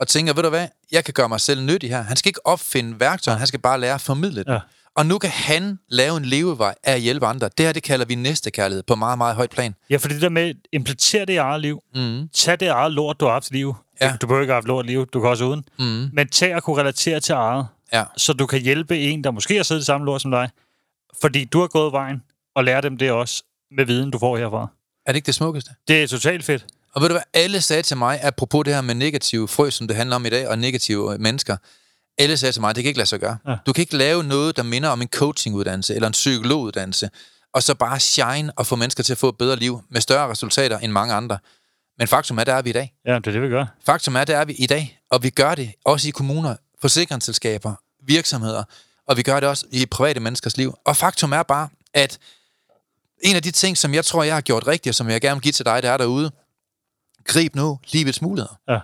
S1: og tænker, ved du hvad, jeg kan gøre mig selv nyttig her. Han skal ikke opfinde værktøjerne, han skal bare lære at formidle det.
S2: Ja.
S1: Og nu kan han lave en levevej af at hjælpe andre. Det her, det kalder vi næstekærlighed på meget, meget højt plan.
S2: Ja, for det der med, implementere det i eget liv.
S1: Mm.
S2: Tag det eget lort, du har haft i liv.
S1: Ja.
S2: Du behøver ikke have haft lort i liv, du kan også uden.
S1: Mm.
S2: Men tag og kunne relatere til eget,
S1: Ja.
S2: så du kan hjælpe en, der måske har siddet i samme lort som dig, fordi du har gået vejen, og lære dem det også med viden, du får herfra.
S1: Er det ikke det smukkeste?
S2: Det er totalt fedt.
S1: Og ved du hvad, alle sagde til mig, apropos det her med negative frø, som det handler om i dag, og negative øh, mennesker, alle sagde til mig, det kan ikke lade sig gøre.
S2: Ja.
S1: Ja. Du kan ikke lave noget, der minder om en coachinguddannelse eller en psykologuddannelse, og så bare shine og få mennesker til at få et bedre liv med større resultater end mange andre. Men faktum er, der er vi i dag.
S2: Ja, det er det, vi gør.
S1: Faktum er, der er vi i dag, og vi gør det også i kommuner, forsikringsselskaber, virksomheder, og vi gør det også i private menneskers liv. Og faktum er bare, at en af de ting, som jeg tror, jeg har gjort rigtigt, og som jeg gerne vil give til dig, der er derude, grib nu livets muligheder.
S2: Ja.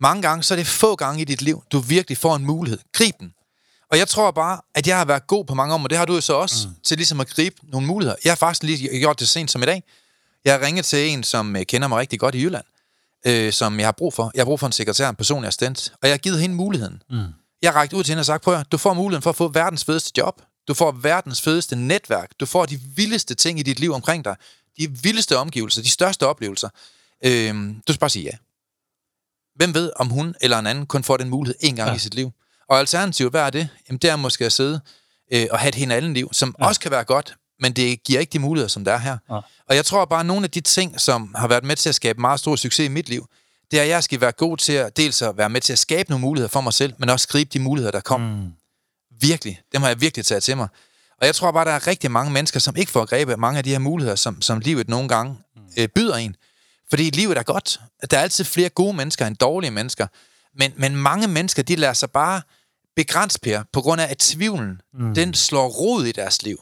S1: Mange gange, så er det få gange i dit liv, du virkelig får en mulighed. Grib den. Og jeg tror bare, at jeg har været god på mange områder, og det har du jo så også, mm. til ligesom at gribe nogle muligheder. Jeg har faktisk lige gjort det sent som i dag. Jeg har ringet til en, som øh, kender mig rigtig godt i Jylland, øh, som jeg har brug for. Jeg har brug for en sekretær, en personlig assistent, og jeg har givet hende muligheden. Mm. Jeg har rækket ud til hende og sagt, prøv at, du får muligheden for at få verdens fedeste job. Du får verdens fedeste netværk. Du får de vildeste ting i dit liv omkring dig. De vildeste omgivelser, de største oplevelser. Øh, du skal bare sige ja. Hvem ved, om hun eller en anden kun får den mulighed en gang
S2: ja.
S1: i sit liv? Og alternativet, hvad er det? Jamen, det er måske at sidde øh, og have et helt andet liv, som ja. også kan være godt, men det giver ikke de muligheder, som der er her.
S2: Ja.
S1: Og jeg tror bare, at nogle af de ting, som har været med til at skabe meget stor succes i mit liv, det er, at jeg skal være god til at dels at være med til at skabe nogle muligheder for mig selv, men også gribe de muligheder, der kommer.
S2: Mm.
S1: Virkelig. Dem har jeg virkelig taget til mig. Og jeg tror bare, der er rigtig mange mennesker, som ikke får grebet mange af de her muligheder, som, som livet nogle gange øh, byder en. Fordi livet er godt. Der er altid flere gode mennesker end dårlige mennesker. Men, men mange mennesker, de lader sig bare begrænse, Per, på grund af, at tvivlen, mm. den slår rod i deres liv.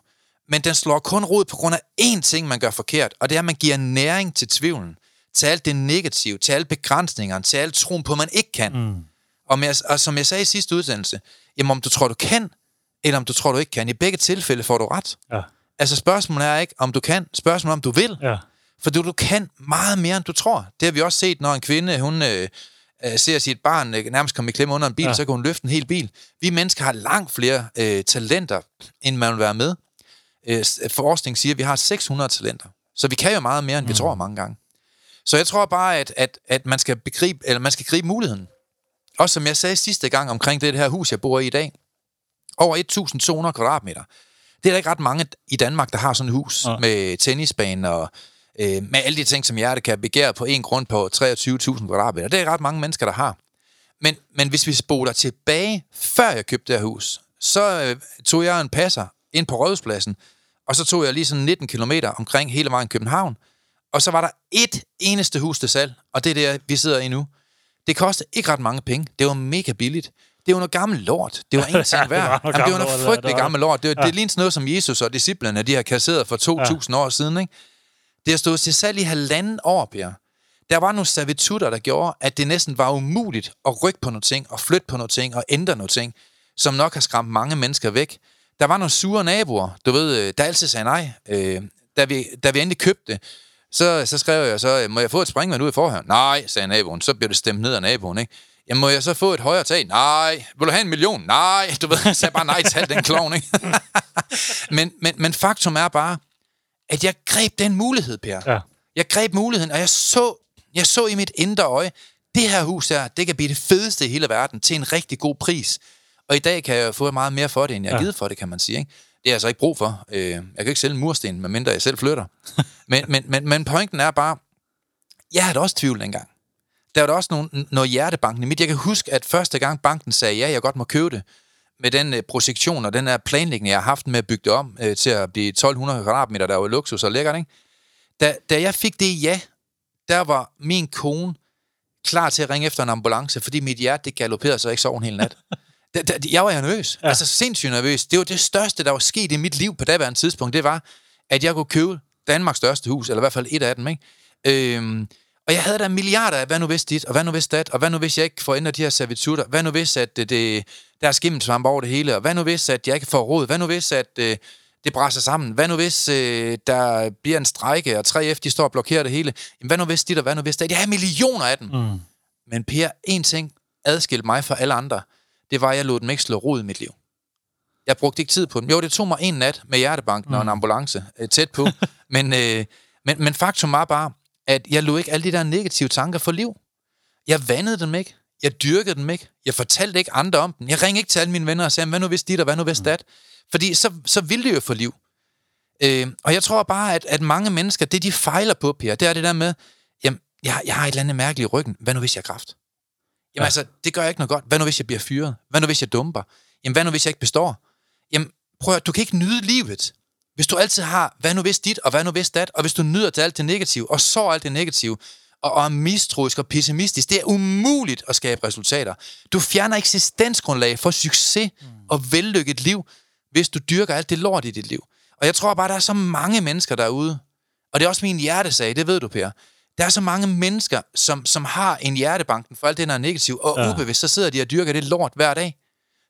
S1: Men den slår kun rod på grund af én ting, man gør forkert, og det er, at man giver næring til tvivlen. Til alt det negative, til alle begrænsningerne, til alt troen på, at man ikke kan.
S2: Mm.
S1: Og, med, og som jeg sagde i sidste udsendelse, jamen om du tror, du kan, eller om du tror, du ikke kan. I begge tilfælde får du ret.
S2: Ja.
S1: Altså spørgsmålet er ikke, om du kan. Spørgsmålet er, om du vil.
S2: Ja.
S1: For du, du kan meget mere, end du tror. Det har vi også set, når en kvinde, hun øh, øh, ser sit barn øh, nærmest komme i klemme under en bil,
S2: Ja.
S1: så kan hun løfte en hel bil. Vi mennesker har langt flere øh, talenter, end man vil være med. Øh, forskning siger, at vi har 600 talenter. Så vi kan jo meget mere, end vi tror mange gange. Så jeg tror bare, at, at, at man, skal begribe, eller man skal gribe muligheden. Også som jeg sagde sidste gang omkring det her hus, jeg bor i i dag. Over 1.200 kvadratmeter. Det er der ikke ret mange i Danmark, der har sådan et hus ja. med tennisbane og øh, med alle de ting, som hjertet kan begære på en grund på 23.000 kvadratmeter. Det er ret mange mennesker, der har. Men, men hvis vi spoler tilbage, før jeg købte det her hus, så øh, tog jeg en passer ind på Rådhuspladsen, og så tog jeg lige sådan 19 kilometer omkring hele vejen København, og så var der et eneste hus til salg, og det er der, vi sidder i nu. Det kostede ikke ret mange penge. Det var mega billigt. Det var noget gammelt lort. Det var ingenting
S2: det var
S1: værd.
S2: noget
S1: Jamen, det var noget
S2: lort,
S1: gammelt lort. Det, var, det lignede sådan noget, som Jesus og disciplerne, de har kasseret for 2.000 år siden. Ikke? Det har stået til salg i halvanden år, Per. Der var nogle servitutter, der gjorde, at det næsten var umuligt at rykke på nogle ting, og flytte på nogle ting, og ændre nogle ting, som nok har skræmt mange mennesker væk. Der var nogle sure naboer, du ved, øh, der altid sagde nej. Øh, da, vi, da vi endelig købte det, så, så skrev jeg så, må jeg få et springvand ud i forhånd? Nej, sagde naboen. Så blev det stemt ned af naboen, ikke? Jamen, må jeg så få et højere tag? Nej. Vil du have en million? Nej. Du ved, jeg sagde bare nej til den klovn, ikke? men, men, men faktum er bare, at jeg greb den mulighed, Per.
S2: Ja.
S1: Jeg greb muligheden, og jeg så, jeg så i mit indre øje, det her hus her, det kan blive det fedeste i hele verden til en rigtig god pris. Og i dag kan jeg få meget mere for det, end jeg har
S2: Ja.
S1: givet for det, kan man sige. Ikke? Det er jeg altså ikke brug for. Øh, Jeg kan ikke sælge en mursten, medmindre jeg selv flytter. men, men, men, men pointen er bare, jeg havde også tvivl dengang. Der var der også nogle, noget hjertebanken i mit. Jeg kan huske, at første gang banken sagde, ja, jeg godt må købe det, med den øh, projektion og den her planlægning, jeg har haft med at bygge det om øh, til at blive 1200 kvadratmeter, der var luksus og lækkert, ikke? Da, da jeg fik det ja, der var min kone klar til at ringe efter en ambulance, fordi mit hjerte det galopperede, så ikke sov en hel nat. Da, da, jeg var nervøs. Ja. Altså sindssygt nervøs. Det var det største, der var sket i mit liv på daværende tidspunkt. Det var, at jeg kunne købe Danmarks største hus, eller i hvert fald et af dem. Ikke? Øhm, og jeg havde der milliarder af, hvad nu hvis dit, og hvad nu hvis dat, og hvad nu hvis jeg ikke får ændret de her servitutter, hvad nu hvis, at det, det, der er skimmelsvamp over det hele, og hvad nu hvis, at jeg ikke får råd, hvad nu hvis, at øh, det brænder sammen, hvad nu hvis, øh, der bliver en strejke, og 3F, de står og blokerer det hele, Jamen, hvad nu hvis dit, og hvad nu hvis dat, jeg har millioner af dem.
S2: Mm.
S1: Men Per, en ting adskilte mig fra alle andre, det var, at jeg lod dem ikke slå rod i mit liv. Jeg brugte ikke tid på dem. Jo, det tog mig en nat med hjertebanken mm. og en ambulance øh, tæt på. men, øh, men, men faktum var bare, at jeg lod ikke alle de der negative tanker for liv. Jeg vandede dem ikke. Jeg dyrkede dem ikke. Jeg fortalte ikke andre om dem. Jeg ringede ikke til alle mine venner og sagde, hvad nu hvis dit, og hvad nu hvis dat? Fordi så, så ville det jo få liv. Øh, og jeg tror bare, at, at mange mennesker, det de fejler på, Per, det er det der med, jamen, jeg, jeg har et eller andet mærkeligt i ryggen. Hvad nu hvis jeg har kræft? Jamen ja. altså, det gør jeg ikke noget godt. Hvad nu hvis jeg bliver fyret? Hvad nu hvis jeg dumper? Jamen hvad nu hvis jeg ikke består? Jamen prøv at, du kan ikke nyde livet, hvis du altid har, hvad nu hvis dit, og hvad nu hvis dat, og hvis du nyder til alt det negative, og så alt det negative, og, og er mistroisk og pessimistisk, det er umuligt at skabe resultater. Du fjerner eksistensgrundlag for succes mm. og vellykket liv, hvis du dyrker alt det lort i dit liv. Og jeg tror bare, der er så mange mennesker derude, og det er også min hjertesag, det ved du, Per. Der er så mange mennesker, som, som har en hjertebanken for alt det, der er negativt, og
S2: Ja.
S1: ubevidst, så sidder de og dyrker det lort hver dag.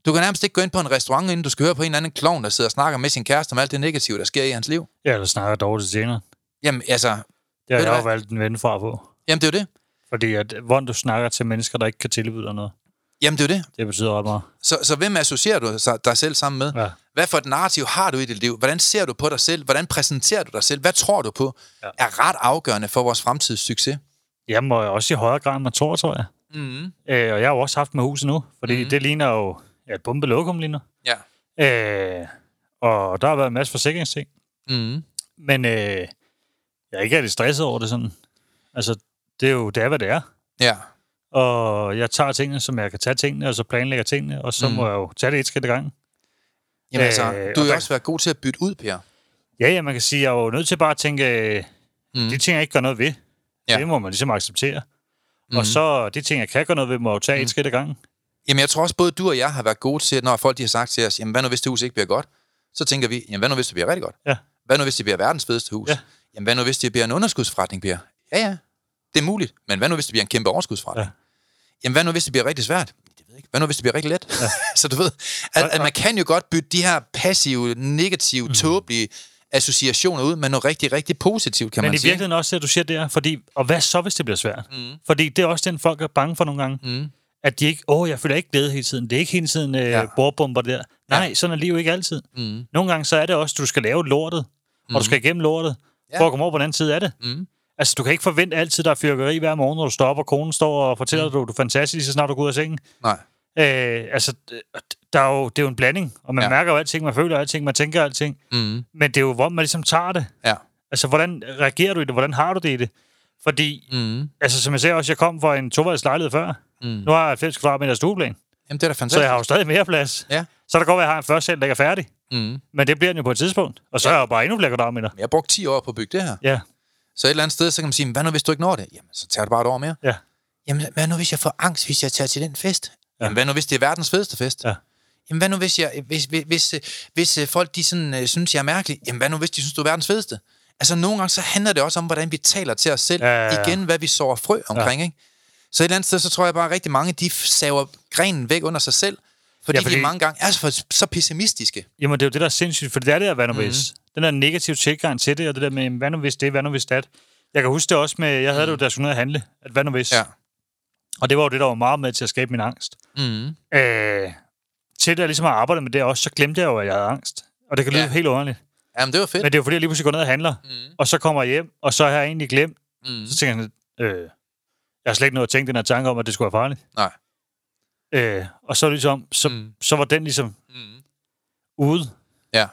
S1: Du kan nærmest ikke gå ind på en restaurant, inden du skal høre på en eller anden klovn, der sidder og snakker med sin kæreste om alt det negative, der sker i hans liv.
S2: Ja, eller snakker dårligt til tjener.
S1: Jamen, altså,
S2: Det har jeg jo valgt en ven fra på.
S1: jamen det er jo det.
S2: Fordi at, hvordan du snakker til mennesker, der ikke kan tilbyde dig noget,
S1: Jamen, det er det.
S2: det betyder ret meget.
S1: Så, så hvem associerer du dig selv sammen med?
S2: Ja.
S1: Hvad for et narrativ har du i dit liv? Hvordan ser du på dig selv? Hvordan præsenterer du dig selv? Hvad tror du på?
S2: Ja.
S1: Er ret afgørende for vores fremtids succes.
S2: Jeg må også i højere grad, end man tror, tror jeg.
S1: Mm.
S2: Øh, og jeg har jo også haft med huset nu, fordi mm. det ligner jo ja, et bombelokum lige nu.
S1: Ja.
S2: Øh, og der har været en masse forsikringsting.
S1: Mm.
S2: Men øh, jeg er ikke rigtig stresset over det sådan. Altså, det er jo det er, hvad det er.
S1: Ja.
S2: Og jeg tager tingene, som jeg kan tage tingene, og så planlægger tingene, og så
S1: Mm.
S2: må jeg jo tage det et skridt ad gangen.
S1: Jamen altså,
S2: Øh,
S1: du har jo også været god til at bytte ud, Per.
S2: Ja, ja, man kan sige, jeg er jo nødt til bare at tænke,
S1: Mm.
S2: de ting, jeg ikke gør noget ved,
S1: Ja.
S2: det må man ligesom acceptere. Mm. Og så de ting, jeg kan gøre noget ved, må jeg jo tage mm. et skridt ad gangen.
S1: Jamen, jeg tror også, både du og jeg har været gode til, når folk de har sagt til os, jamen, hvad nu hvis det hus ikke bliver godt? Så tænker vi, jamen, hvad nu hvis det bliver rigtig godt?
S2: Ja.
S1: Hvad nu hvis det bliver verdens fedeste hus?
S2: Ja.
S1: Jamen, hvad nu hvis det bliver en underskudsforretning, Per? Ja, ja, det er muligt. Men hvad nu hvis det bliver en kæmpe overskudsforretning?
S2: Ja.
S1: Jamen, hvad nu hvis det bliver rigtig svært? Det ved jeg ikke. Hvad nu hvis det bliver rigtig let? Ja. så du ved, at, at man kan jo godt bytte de her passive, negative,
S2: Mhm.
S1: mm. tåbelige associationer ud med noget rigtig, rigtig positivt, kan
S2: Men
S1: man
S2: i
S1: sige.
S2: virkeligheden også, at du siger det her, fordi, og hvad så, hvis det bliver svært?
S1: Mm.
S2: Fordi det er også den, folk er bange for nogle gange.
S1: Mm.
S2: At de ikke, åh, jeg føler ikke glæde hele tiden. Det er ikke hele tiden øh,
S1: Ja.
S2: ja. bordbomber der. Nej, sådan er livet ikke altid.
S1: Mm.
S2: Nogle gange så er det også, at du skal lave lortet, mm. og du skal igennem lortet,
S1: Ja.
S2: for at komme over på den anden side af det.
S1: Mm.
S2: Altså, du kan ikke forvente altid, der er fyrkeri hver morgen, når du står op, og konen står og fortæller dig, mm. du er fantastisk, så snart du går ud af sengen.
S1: Nej.
S2: Øh, altså, der er jo, det er jo en blanding, og man
S1: Ja.
S2: ja. mærker jo alting, man føler alting, man tænker alting.
S1: Mm.
S2: Men det er jo, hvor man ligesom tager det.
S1: Ja.
S2: Altså, hvordan reagerer du i det? Hvordan har du det i det? Fordi,
S1: Mm.
S2: altså, som jeg sagde også, jeg kom fra en toværelses lejlighed før.
S1: Mm.
S2: Nu har jeg 90 kvadratmeter stueplan,
S1: Jamen, det er da
S2: så
S1: fantastisk.
S2: jeg har jo stadig mere plads.
S1: Ja.
S2: Så der går, at jeg har en første sal, der ikke er færdig.
S1: Mm.
S2: Men det bliver den jo på et tidspunkt. Og så er jeg jo bare endnu flere kvadratmeter.
S1: Jeg har brugt 10 år på at bygge det her.
S2: Ja,
S1: Så et eller andet sted, så kan man sige, hvad nu hvis du ikke når det? Jamen, så tager det bare et år mere.
S2: ja,
S1: Jamen, hvad nu hvis jeg får angst, hvis jeg tager til den fest? Ja. Jamen, hvad nu hvis det er verdens fedeste fest?
S2: Ja.
S1: Jamen, hvad nu hvis, jeg, hvis, hvis, hvis, hvis øh, folk de sådan, øh, synes, jeg er mærkelig? Jamen, hvad nu hvis de synes, du er verdens fedeste? Altså, nogle gange så handler det også om, hvordan vi taler til os selv.
S2: Ja, ja, ja.
S1: Igen, hvad vi sår frø omkring, ja. ikke? Så et eller andet sted, så tror jeg bare, at rigtig mange, de saver grenen væk under sig selv. Fordi,
S2: Ja, fordi-
S1: de mange gange er så, så pessimistiske.
S2: Jamen, det er jo det, der er sindssygt, for det er det der, hvad nu
S1: Mhm.
S2: Den der negative tilgang til det, og det der med, hvad nu hvis det, hvad nu hvis det. Jeg kan huske det også med, jeg havde det jo, da jeg skulle ned og handle, at hvad nu hvis.
S1: Ja.
S2: Og det var jo det, der var meget med til at skabe min angst.
S1: Mm.
S2: Øh, til da jeg ligesom har arbejdet med det også, så glemte jeg jo, at jeg havde angst. Og det kan lyde
S1: Ja.
S2: helt underligt.
S1: Jamen, det var fedt.
S2: Men det er jo fordi, jeg lige pludselig går ned og handler,
S1: Mm.
S2: og så kommer jeg hjem, og så har jeg egentlig glemt.
S1: Mm.
S2: Så tænker jeg, sådan, øh, jeg har slet ikke noget at tænke den her tanke om, at det skulle være farligt.
S1: Nej.
S2: Øh, og så ligesom, så,
S1: Mm.
S2: så var den ligesom
S1: Mm.
S2: ude.
S1: Ja.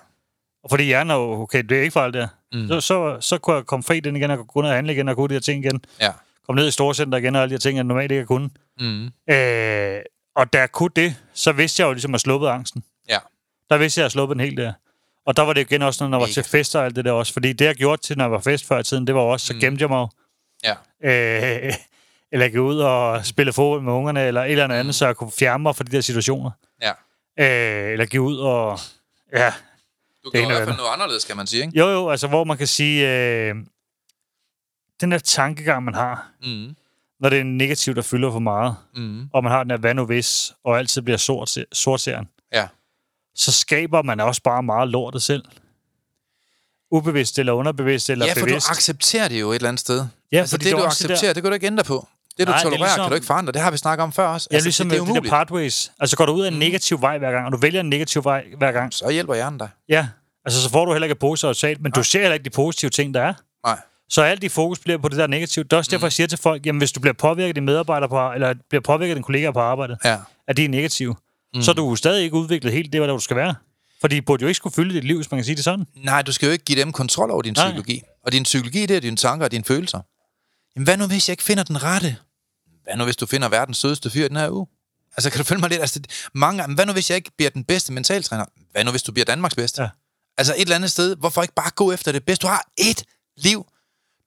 S2: Og fordi hjernen er jo, okay, det er ikke farligt der.
S1: Mm.
S2: Så, så, så kunne jeg komme fri den igen, og kunne gå ned og handle igen, og kunne de her ting igen.
S1: Ja.
S2: Komme ned i storcenter igen, og alle de her ting, jeg normalt ikke kunne.
S1: Mm.
S2: Øh, og da jeg kunne det, så vidste jeg jo ligesom, at jeg sluppet angsten.
S1: Ja.
S2: Der vidste jeg, at jeg sluppet den helt der. Og der var det igen også, når jeg var
S1: Mega
S2: til fester og alt det der også. Fordi det, jeg gjorde til, når jeg var fest før i tiden, det var også, så
S1: Mm.
S2: gemte jeg mig.
S1: Ja.
S2: Øh, eller gå ud og spille fodbold med ungerne, eller et eller andet, andet, så jeg kunne fjerne mig fra de der situationer.
S1: Ja.
S2: Øh, eller gå ud og... Ja,
S1: Du
S2: ene
S1: i hvert fald noget anderledes, kan man sige, ikke?
S2: jo jo, altså hvor man kan sige, øh, den der tankegang, man har,
S1: Mm.
S2: når det er negativt, der fylder for meget,
S1: Mm.
S2: og man har den der hvad nu hvis, og altid bliver sort, sortseren,
S1: Ja.
S2: så skaber man også bare meget lortet selv. Ubevidst eller underbevidst eller
S1: ja, for
S2: bevidst.
S1: du accepterer det jo et eller andet sted.
S2: ja,
S1: Altså, det, du
S2: også det
S1: accepterer, det kan du ikke ændre på. Det, du
S2: Nej, det er
S1: tolererer,
S2: ligesom-
S1: kan du ikke forandre. Det har vi snakket om før også.
S2: Ja,
S1: Altså,
S2: ligesom
S1: det, det er
S2: de
S1: umuligt.
S2: pathways. Altså går du ud af en negativ vej hver gang, og du vælger en negativ vej hver gang,
S1: Så hjælper hjernen dig.
S2: ja, altså så får du heller ikke et positivt resultat, men du ser heller ikke de positive ting, der er.
S1: Nej.
S2: Så alt dit fokus bliver på det der negative. Det er også derfor, jeg siger til folk, jamen hvis du bliver påvirket af dine medarbejdere på, eller bliver påvirket af dine kollegaer på arbejdet,
S1: Ja.
S2: at de er negative, mm. så er du stadig ikke udviklet helt det, hvad du skal være. Fordi de burde jo ikke skulle fylde dit liv, hvis man kan sige det sådan.
S1: Nej, du skal jo ikke give dem kontrol over din
S2: Nej.
S1: psykologi. Og din psykologi, det er dine tanker og dine følelser. Jamen, hvad nu, hvis jeg ikke finder den rette? Hvad nu, hvis du finder verdens sødeste fyr den her uge? Altså, kan du følge mig lidt? Altså, mange, gange, hvad nu, hvis jeg ikke bliver den bedste mentaltræner? Hvad nu, hvis du bliver Danmarks bedste?
S2: Ja.
S1: Altså, et eller andet sted, hvorfor ikke bare gå efter det bedste? Du har ét liv.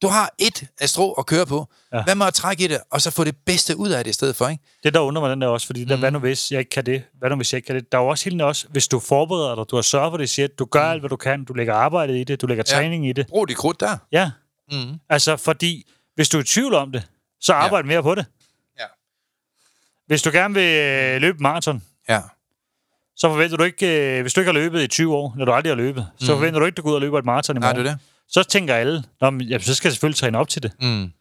S1: Du har ét strå at køre på.
S2: Ja.
S1: Ja. Hvad med at trække i det, og så få det bedste ud af det i stedet for, ikke?
S2: Det, der undrer mig den der også, fordi der, hvad nu hvis jeg ikke kan det? Hvad nu hvis jeg ikke kan det? Der er jo også helt også, hvis du forbereder dig, du har sørget for det shit, du gør alt, hvad du kan, du lægger arbejdet i det, du lægger
S1: Ja.
S2: træning i det.
S1: Brug dit krudt der.
S2: Ja,
S1: Mm.
S2: altså fordi, hvis du er i tvivl om det, så arbejde mere på det.
S1: Ja.
S2: Hvis du gerne vil øh, løbe maraton,
S1: Ja.
S2: så forventer du ikke, øh, hvis du ikke har løbet i 20 år, når du aldrig har løbet, så forventer du ikke, at du går ud og løber et maraton i
S1: Nej,
S2: morgen.
S1: det er det.
S2: Så tænker alle, Nå, men, jamen, så skal jeg selvfølgelig træne op til det.
S1: Mm.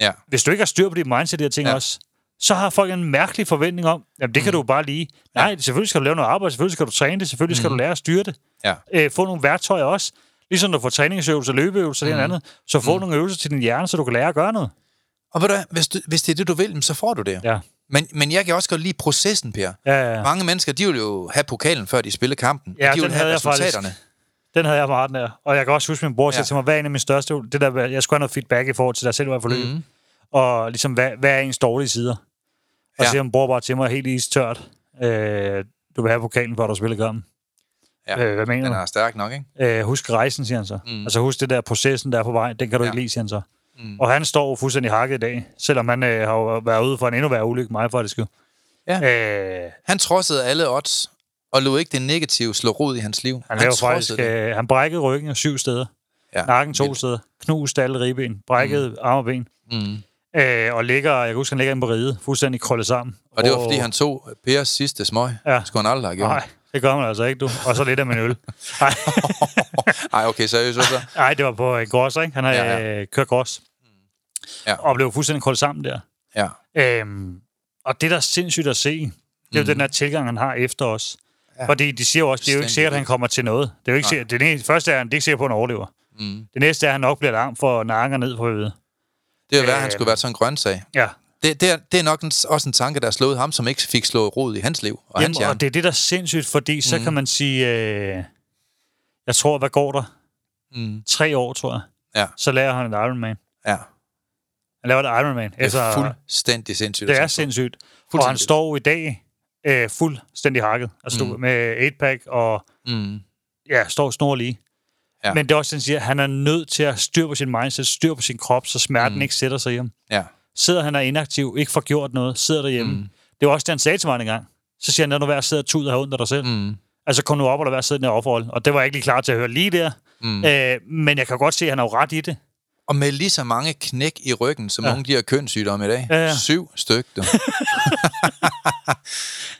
S1: Ja.
S2: Hvis du ikke har styr på dit mindset, de her ting
S1: Ja.
S2: også, så har folk en mærkelig forventning om, jamen det kan du bare lige. Nej, selvfølgelig skal du lave noget arbejde, selvfølgelig skal du træne det, selvfølgelig skal du lære at styre det.
S1: Ja.
S2: Øh, få nogle værktøjer også. Ligesom du får træningsøvelser, løbeøvelser, det og andet, så få nogle øvelser til din hjerne, så du kan lære at gøre noget.
S1: Og ved du hvis, du, hvis det er det, du vil, så får du det.
S2: Ja.
S1: Men, men jeg kan også godt lide processen, Per.
S2: Ja, ja.
S1: Mange mennesker, de vil jo have pokalen, før de spiller kampen.
S2: Ja,
S1: og de vil
S2: den
S1: have
S2: jeg faktisk.
S1: resultaterne.
S2: Den havde jeg meget den der. Og jeg kan også huske, min bror sagde
S1: Ja.
S2: til mig, hvad er en af mine største... Det der, jeg skulle have noget feedback i forhold til dig selv, hvor jeg forløb.
S1: Mhm.
S2: Og ligesom, hvad, hvad er ens dårlige sider? Og
S1: Ja.
S2: så siger min bror bare til mig, helt istørt, øh, du vil have pokalen, før du spiller kampen.
S1: Ja.
S2: Øh, hvad mener
S1: Den
S2: du?
S1: er stærk nok, ikke?
S2: Øh, husk rejsen, siger han så. Mm. Altså husk det der processen, der er på vej, den kan du
S1: Ja.
S2: ikke lide, siger han så.
S1: Mm.
S2: Og han står fuldstændig hakket i dag, selvom han øh, har jo været ude for en endnu værre ulykke, mig faktisk jo.
S1: Ja.
S2: Øh,
S1: Han trodsede alle odds, og lod ikke det negative slå rod i hans liv.
S2: han, han, faktisk,
S1: trodsede det.
S2: øh, han brækkede ryggen af syv steder.
S1: Ja.
S2: Nakken to
S1: Vildt.
S2: steder. Knust alle ribben. Brækket mm. arme og ben.
S1: Mm.
S2: Øh, og ligger, jeg kan huske, han ligger inde på ride, fuldstændig krøllet sammen.
S1: Og det var, fordi han tog Pers sidste smøg.
S2: Ja.
S1: Ja. skulle han aldrig have gjort.
S2: Nej, det gør man altså ikke, du. Og så lidt af min øl. Nej,
S1: Ej, okay, seriøst. Så.
S2: nej, det var på en grås, ikke? Han har
S1: Ja,
S2: ja. Øh, kørt grås.
S1: Ja.
S2: Og blev fuldstændig krøllet sammen der.
S1: Ja.
S2: Øhm, og det, der er sindssygt at se, det er jo
S1: Mhm.
S2: den der tilgang, han har efter os.
S1: Ja.
S2: Fordi de siger jo også, det er jo ikke sikkert, at han kommer til noget. Det er jo ikke sikkert, det, det første er, han det er ikke sikkert på, at han overlever.
S1: Mm.
S2: Det næste er, at han nok bliver lam for nakker ned på hovedet.
S1: Det er værd, at han
S2: Øh.
S1: skulle være sådan en grøntsag.
S2: Ja,
S1: Det, det, er, det er nok en, også en tanke, der har slået ham, som ikke fik slået rod i hans liv og hans
S2: Jamen,
S1: hjerne.
S2: og det er det, der er sindssygt, fordi så
S1: Mhm.
S2: kan man sige, øh, jeg tror, hvad går der?
S1: Mm.
S2: Tre år, tror jeg.
S1: Ja.
S2: Så lærer han et Ironman.
S1: Ja,
S2: Han laver et Ironman.
S1: det er
S2: Altså,
S1: fuldstændig sindssygt.
S2: det er sindssygt. Og han står i dag øh, fuldstændig hakket. Altså
S1: Mm.
S2: mm. med 8-pack og
S1: Mm.
S2: ja, står snor lige.
S1: Ja.
S2: Men det er også, den siger, at han er nødt til at styr på sin mindset, styr på sin krop, så smerten mm. ikke sætter sig i ham.
S1: Ja.
S2: Sidder han er inaktiv, ikke får gjort noget, sidder derhjemme. Mm. Det var også det, han sagde til mig en gang. Så siger han, lad nu være at sidde og tude og af dig selv.
S1: Mm.
S2: Altså, kom nu op og lad være at sidde i overforhold. Og det var jeg ikke lige klar til at høre lige der. Mm. Øh, men jeg kan godt se, at han har jo ret i det.
S1: Og med lige så mange knæk i ryggen, som ja. Nogle af de her kønssygdomme i dag.
S2: Ja, ja.
S1: Syv styk, du.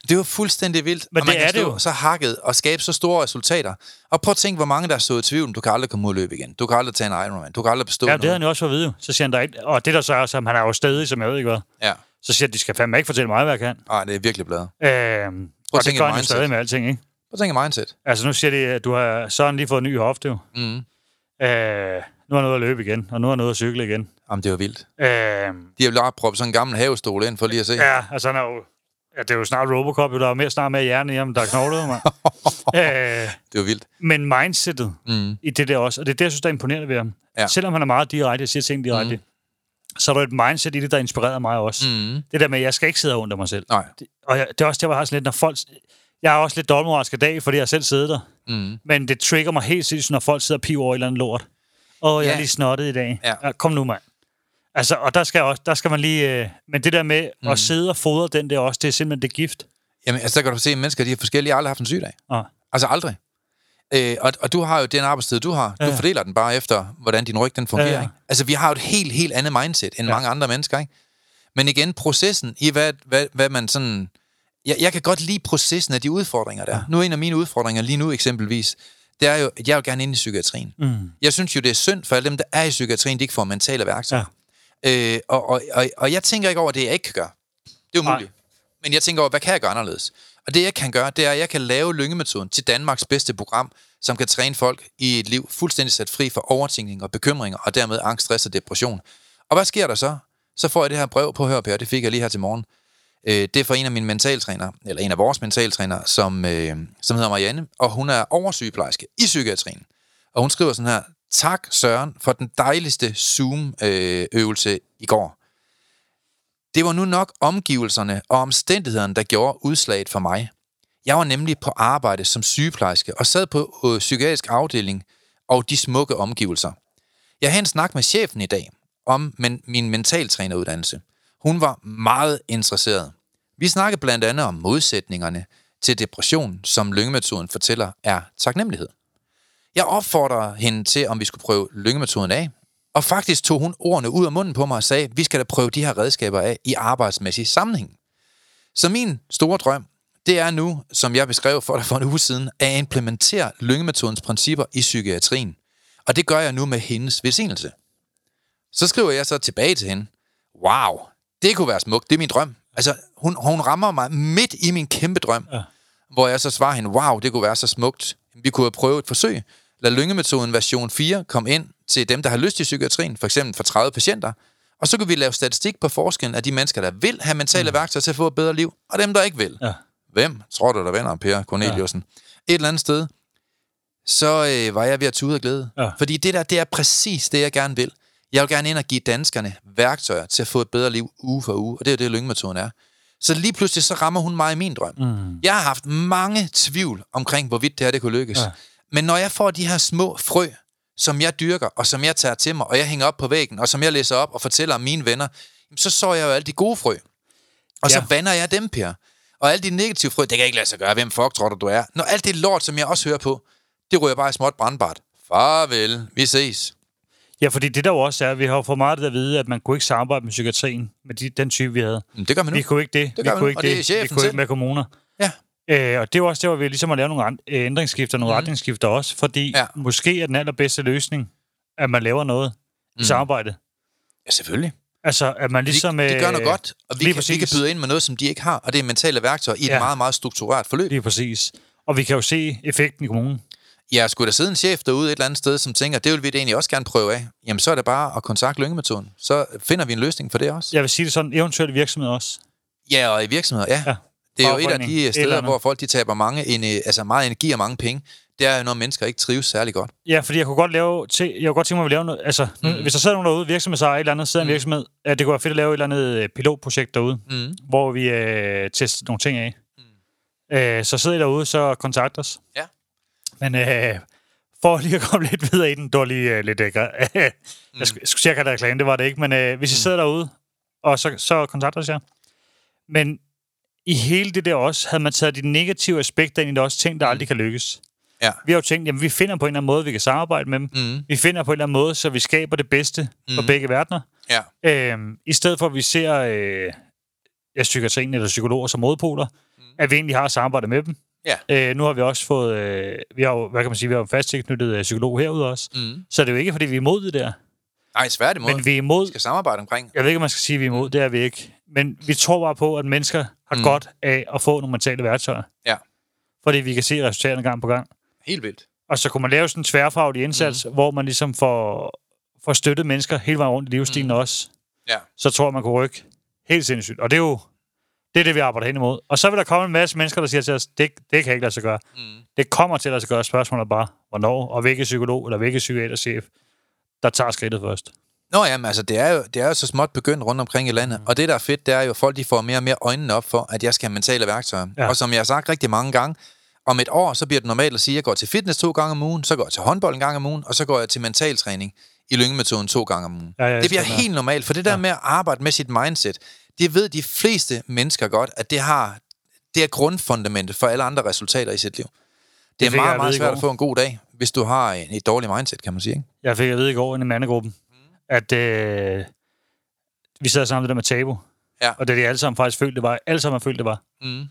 S1: det var fuldstændig vildt.
S2: Men
S1: og man
S2: det
S1: kan
S2: er det
S1: stå
S2: jo.
S1: så hakket og skabe så store resultater. Og prøv at tænke, hvor mange der er stået i tvivl. Du kan aldrig komme ud og løbe igen. Du kan aldrig tage en Ironman. Du kan aldrig bestå
S2: Ja, det havde han jo også fået at vide. Så siger han der ikke, og det der så er, som han er jo stadig, som jeg ved ikke hvad.
S1: Ja.
S2: Så siger han, de skal fandme ikke fortælle mig, hvad jeg kan.
S1: Nej, det er virkelig bladet.
S2: Øh, og det
S1: tænke
S2: gør
S1: et
S2: han jo
S1: mindset.
S2: stadig med alting, ikke?
S1: Prøv at tænke mindset.
S2: Altså nu siger de, at du har, så har han lige fået en ny hofte jo.
S1: Mm.
S2: Øh, nu er han ude at løbe igen, og nu er han ude at cykle igen.
S1: Jamen, det var vildt.
S2: Øh,
S1: De har jo bare proppet sådan en gammel havestol ind, for lige at se.
S2: ja, altså han er jo... Ja, det er jo snart Robocop, jo. Der er mere snart mere hjerne i ham, der er knoglet, mand. øh,
S1: Det var vildt.
S2: men mindsetet
S1: Mm.
S2: i det der også, og det er det, jeg synes, der er imponerende ved ham.
S1: Ja.
S2: Selvom han er meget direkte, jeg siger ting direkte, mm. så er der et mindset i det, der inspirerer mig også.
S1: Mm.
S2: Det der med, at jeg skal ikke sidde og af mig selv.
S1: Nej.
S2: Det, og jeg, det er også der, hvor jeg har sådan lidt, når folk... Jeg er også lidt dobbeltmoralsk i dag, fordi jeg selv sidder der.
S1: Mm.
S2: Men det trigger mig helt sindssygt, når folk sidder og piver over et eller andet lort. Åh, jeg
S1: Ja.
S2: er lige snottet i dag.
S1: Ja.
S2: Ja, kom nu, mand. Altså, og der skal, også, der skal man lige... Øh, men det der med mm. at sidde og fodre den der også, det er simpelthen det gift.
S1: Jamen, altså, der kan du se, at mennesker de er forskellige. Jeg har aldrig haft en sygedag.
S2: Og,
S1: Altså aldrig. Øh, og, og du har jo den arbejdstid, du har. Du
S2: Ja.
S1: fordeler den bare efter, hvordan din ryg den fungerer.
S2: Ja, ja.
S1: Ikke? Altså, vi har jo et helt, helt andet mindset end ja. mange andre mennesker. Ikke? Men igen, processen i, hvad, hvad, hvad man sådan... Jeg, jeg kan godt lide processen af de udfordringer, der er. Nu er en af mine udfordringer lige nu eksempelvis, det er jo, at jeg vil gerne ind i psykiatrien.
S2: mm.
S1: Jeg synes jo, det er synd for alle dem, der er i psykiatrien, de ikke får mentale værktøjer. Ja. Øh, og, og, og, og jeg tænker ikke over det, jeg ikke kan gøre. Det er
S2: Nej.
S1: umuligt. Men jeg tænker over, hvad kan jeg gøre anderledes? Og det, jeg kan gøre, det er, at jeg kan lave lyngemetoden til Danmarks bedste program, som kan træne folk i et liv fuldstændig sat fri for overtænkning og bekymringer, og dermed angst, stress og depression. Og hvad sker der så? Så får jeg det her brev på Hør, Per, det fik jeg lige her til morgen. Øh, det er fra en af mine mentaltrænere, eller en af vores mentaltrænere, som, øh, som hedder Marianne, og hun er oversygeplejerske i psykiatrien. Og hun skriver sådan her, tak Søren for den dejligste Zoom-øvelse øh, i går. Det var nu nok omgivelserne og omstændighederne, der gjorde udslaget for mig. Jeg var nemlig på arbejde som sygeplejerske og sad på øh, psykiatrisk afdeling og de smukke omgivelser. Jeg havde en snak med chefen i dag om men, min mentaltræneruddannelse. Hun var meget interesseret. Vi snakkede blandt andet om modsætningerne til depression, som lyngemetoden fortæller er taknemmelighed. Jeg opfordrer hende til, om vi skulle prøve lyngemetoden af, og faktisk tog hun ordene ud af munden på mig og sagde, vi skal da prøve de her redskaber af i arbejdsmæssig sammenhæng. Så min store drøm, det er nu, som jeg beskrev for dig for en uge siden, at implementere lyngemetodens principper i psykiatrien. Og det gør jeg nu med hendes velsignelse. Så skriver jeg så tilbage til hende, wow, det kunne være smukt, det er min drøm. Altså, hun, hun rammer mig midt i min kæmpe drøm,
S2: Ja.
S1: hvor jeg så svarer hende, wow, det kunne være så smukt. Vi kunne have prøvet et forsøg. Lad lyngemetoden version 4 komme ind til dem, der har lyst til psykiatrien, for eksempel for 30 patienter, og så kan vi lave statistik på forskellen af de mennesker, der vil have mentale mm. værktøjer til at få et bedre liv, og dem, der ikke vil.
S2: Ja.
S1: Hvem tror du, der vinder, Per Corneliusen? Ja. Et eller andet sted, så øh, var jeg ved at tude af glæde.
S2: Ja.
S1: Fordi det der, det er præcis det, jeg gerne vil. Jeg vil gerne ind og give danskerne værktøjer til at få et bedre liv uge for uge, og det er det, lyngemetoden er. Så lige pludselig, så rammer hun mig i min drøm.
S2: Mm.
S1: Jeg har haft mange tvivl omkring, hvorvidt det her det kunne lykkes. Ja. Men når jeg får de her små frø, som jeg dyrker, og som jeg tager til mig, og jeg hænger op på væggen, og som jeg læser op og fortæller om mine venner, så så jeg jo alle de gode frø. Og så
S2: Ja.
S1: vander jeg dem, Per. Og alle de negative frø, det kan ikke lade sig gøre. Hvem fuck tror du, du er? Når alt det lort, som jeg også hører på, det ryger bare i småt brandbart. Farvel, vi ses.
S2: Ja, fordi det der jo også er, vi har jo for meget at vide, at man kunne ikke samarbejde med psykiatrien, med de, den type, vi havde.
S1: Men det gør man nu.
S2: Vi kunne ikke det.
S1: Det
S2: vi kunne ikke
S1: og det er
S2: vi kunne
S1: selv.
S2: ikke med kommuner.
S1: Ja.
S2: Øh, og det er jo også der, hvor vi ligesom har lavet nogle øh, ændringsskifter, nogle mm. retningsskifter også, fordi
S1: Ja.
S2: måske er den allerbedste løsning, at man laver noget mm. i samarbejde.
S1: Ja, selvfølgelig.
S2: Altså, at man ligesom...
S1: de, de gør noget
S2: øh,
S1: godt, og vi kan, vi kan
S2: præcis.
S1: byde ind med noget, som de ikke har, og det er mentale værktøjer i et
S2: Ja.
S1: meget, meget struktureret forløb.
S2: Lige præcis. Og vi kan jo se effekten i kommunen.
S1: Ja, skulle der sidde en chef derude et eller andet sted, som tænker, det vil vi da egentlig også gerne prøve af, jamen så er det bare at kontakte lyngemetoden. Så finder vi en løsning for det også.
S2: Jeg vil sige det sådan, eventuelt virksomhed også.
S1: Ja, og i virksomheder, ja.
S2: Ja.
S1: Det er jo et af de steder, hvor folk de taber mange, altså meget energi og mange penge. Det er jo, når mennesker ikke trives særlig godt.
S2: Ja, fordi jeg kunne godt lave, til, jeg kunne godt tænke mig at lave noget, altså, mm. hvis der sidder nogen derude, virksomhedsejer et eller andet, sidder mm. en virksomhed, ja, det kunne være fedt at lave et eller andet øh, pilotprojekt derude,
S1: Mm.
S2: hvor vi øh, tester nogle ting af. Mm. Øh, så sidder I derude, så kontakt os. Men øh, for lige at komme lidt videre i den, det var lige øh, lidt... Øh, jeg, skulle, jeg skulle at jeg reklame, det var det ikke, men øh, hvis I sidder derude, og så, så kontakter os jer. Men i hele det der også, havde man taget de negative aspekter ind i det også, ting, der aldrig kan lykkes.
S1: Ja.
S2: Vi har jo tænkt, jamen vi finder på en eller anden måde, vi kan samarbejde med dem.
S1: Mm.
S2: Vi finder på en eller anden måde, så vi skaber det bedste mm. for begge verdener.
S1: Ja.
S2: Øhm, I stedet for, at vi ser øh, ja, psykiatrien eller psykologer som modpoler, mm. at vi egentlig har samarbejdet med dem.
S1: Ja.
S2: Øh, nu har vi også fået, øh, vi har jo, hvad kan man sige, vi har jo fast tilknyttet øh, psykolog herude også.
S1: Mm.
S2: Så det er jo ikke, fordi vi er imod det der.
S1: Nej, svært imod.
S2: Men vi er imod,
S1: Vi skal samarbejde omkring.
S2: jeg ved ikke, om man skal sige, at vi er imod, det er vi ikke. Men vi tror bare på, at mennesker har
S1: Mm.
S2: godt af at få nogle mentale værktøjer.
S1: Ja.
S2: Fordi vi kan se resultaterne gang på gang.
S1: Helt vildt.
S2: Og så kunne man lave sådan en tværfaglig indsats, mm. hvor man ligesom får, får støttet mennesker hele vejen rundt i livsstilen mm. også.
S1: Ja.
S2: Så tror man kunne rykke helt sindssygt. Og det er jo det, er det vi arbejder hen imod. Og så vil der komme en masse mennesker, der siger til os, det, det kan ikke lade sig gøre.
S1: Mm.
S2: Det kommer til at lade sig gøre. Spørgsmålet er bare, hvornår, og hvilken psykolog eller hvilken psykiaterchef, der tager skridtet først.
S1: Nå jamen, altså, det er, jo, det er jo så småt begyndt rundt omkring i landet. Mm. Og det, der er fedt, det er jo, at folk de får mere og mere øjnene op for, at jeg skal have mentale værktøjer. Ja. Og som jeg har sagt rigtig mange gange, om et år, så bliver det normalt at sige, at jeg går til fitness to gange om ugen, så går jeg til håndbold en gang om ugen, og så går jeg til mentaltræning i lyngemetoden to gange om ugen.
S2: Ja, ja,
S1: det bliver
S2: er.
S1: helt normalt, for det der ja. med at arbejde med sit mindset, det ved de fleste mennesker godt, at det har det er grundfundamentet for alle andre resultater i sit liv. Det, det er meget, meget svært at få en god dag, hvis du har en, et dårligt mindset, kan man sige. Ikke?
S2: Jeg fik at vide i går i en mandegruppen,
S1: Mm.
S2: at øh, vi sad sammen det der med tabu.
S1: Ja.
S2: Og det er de alle sammen faktisk følte, det var. Alle sammen har følt, det var.
S1: Mm.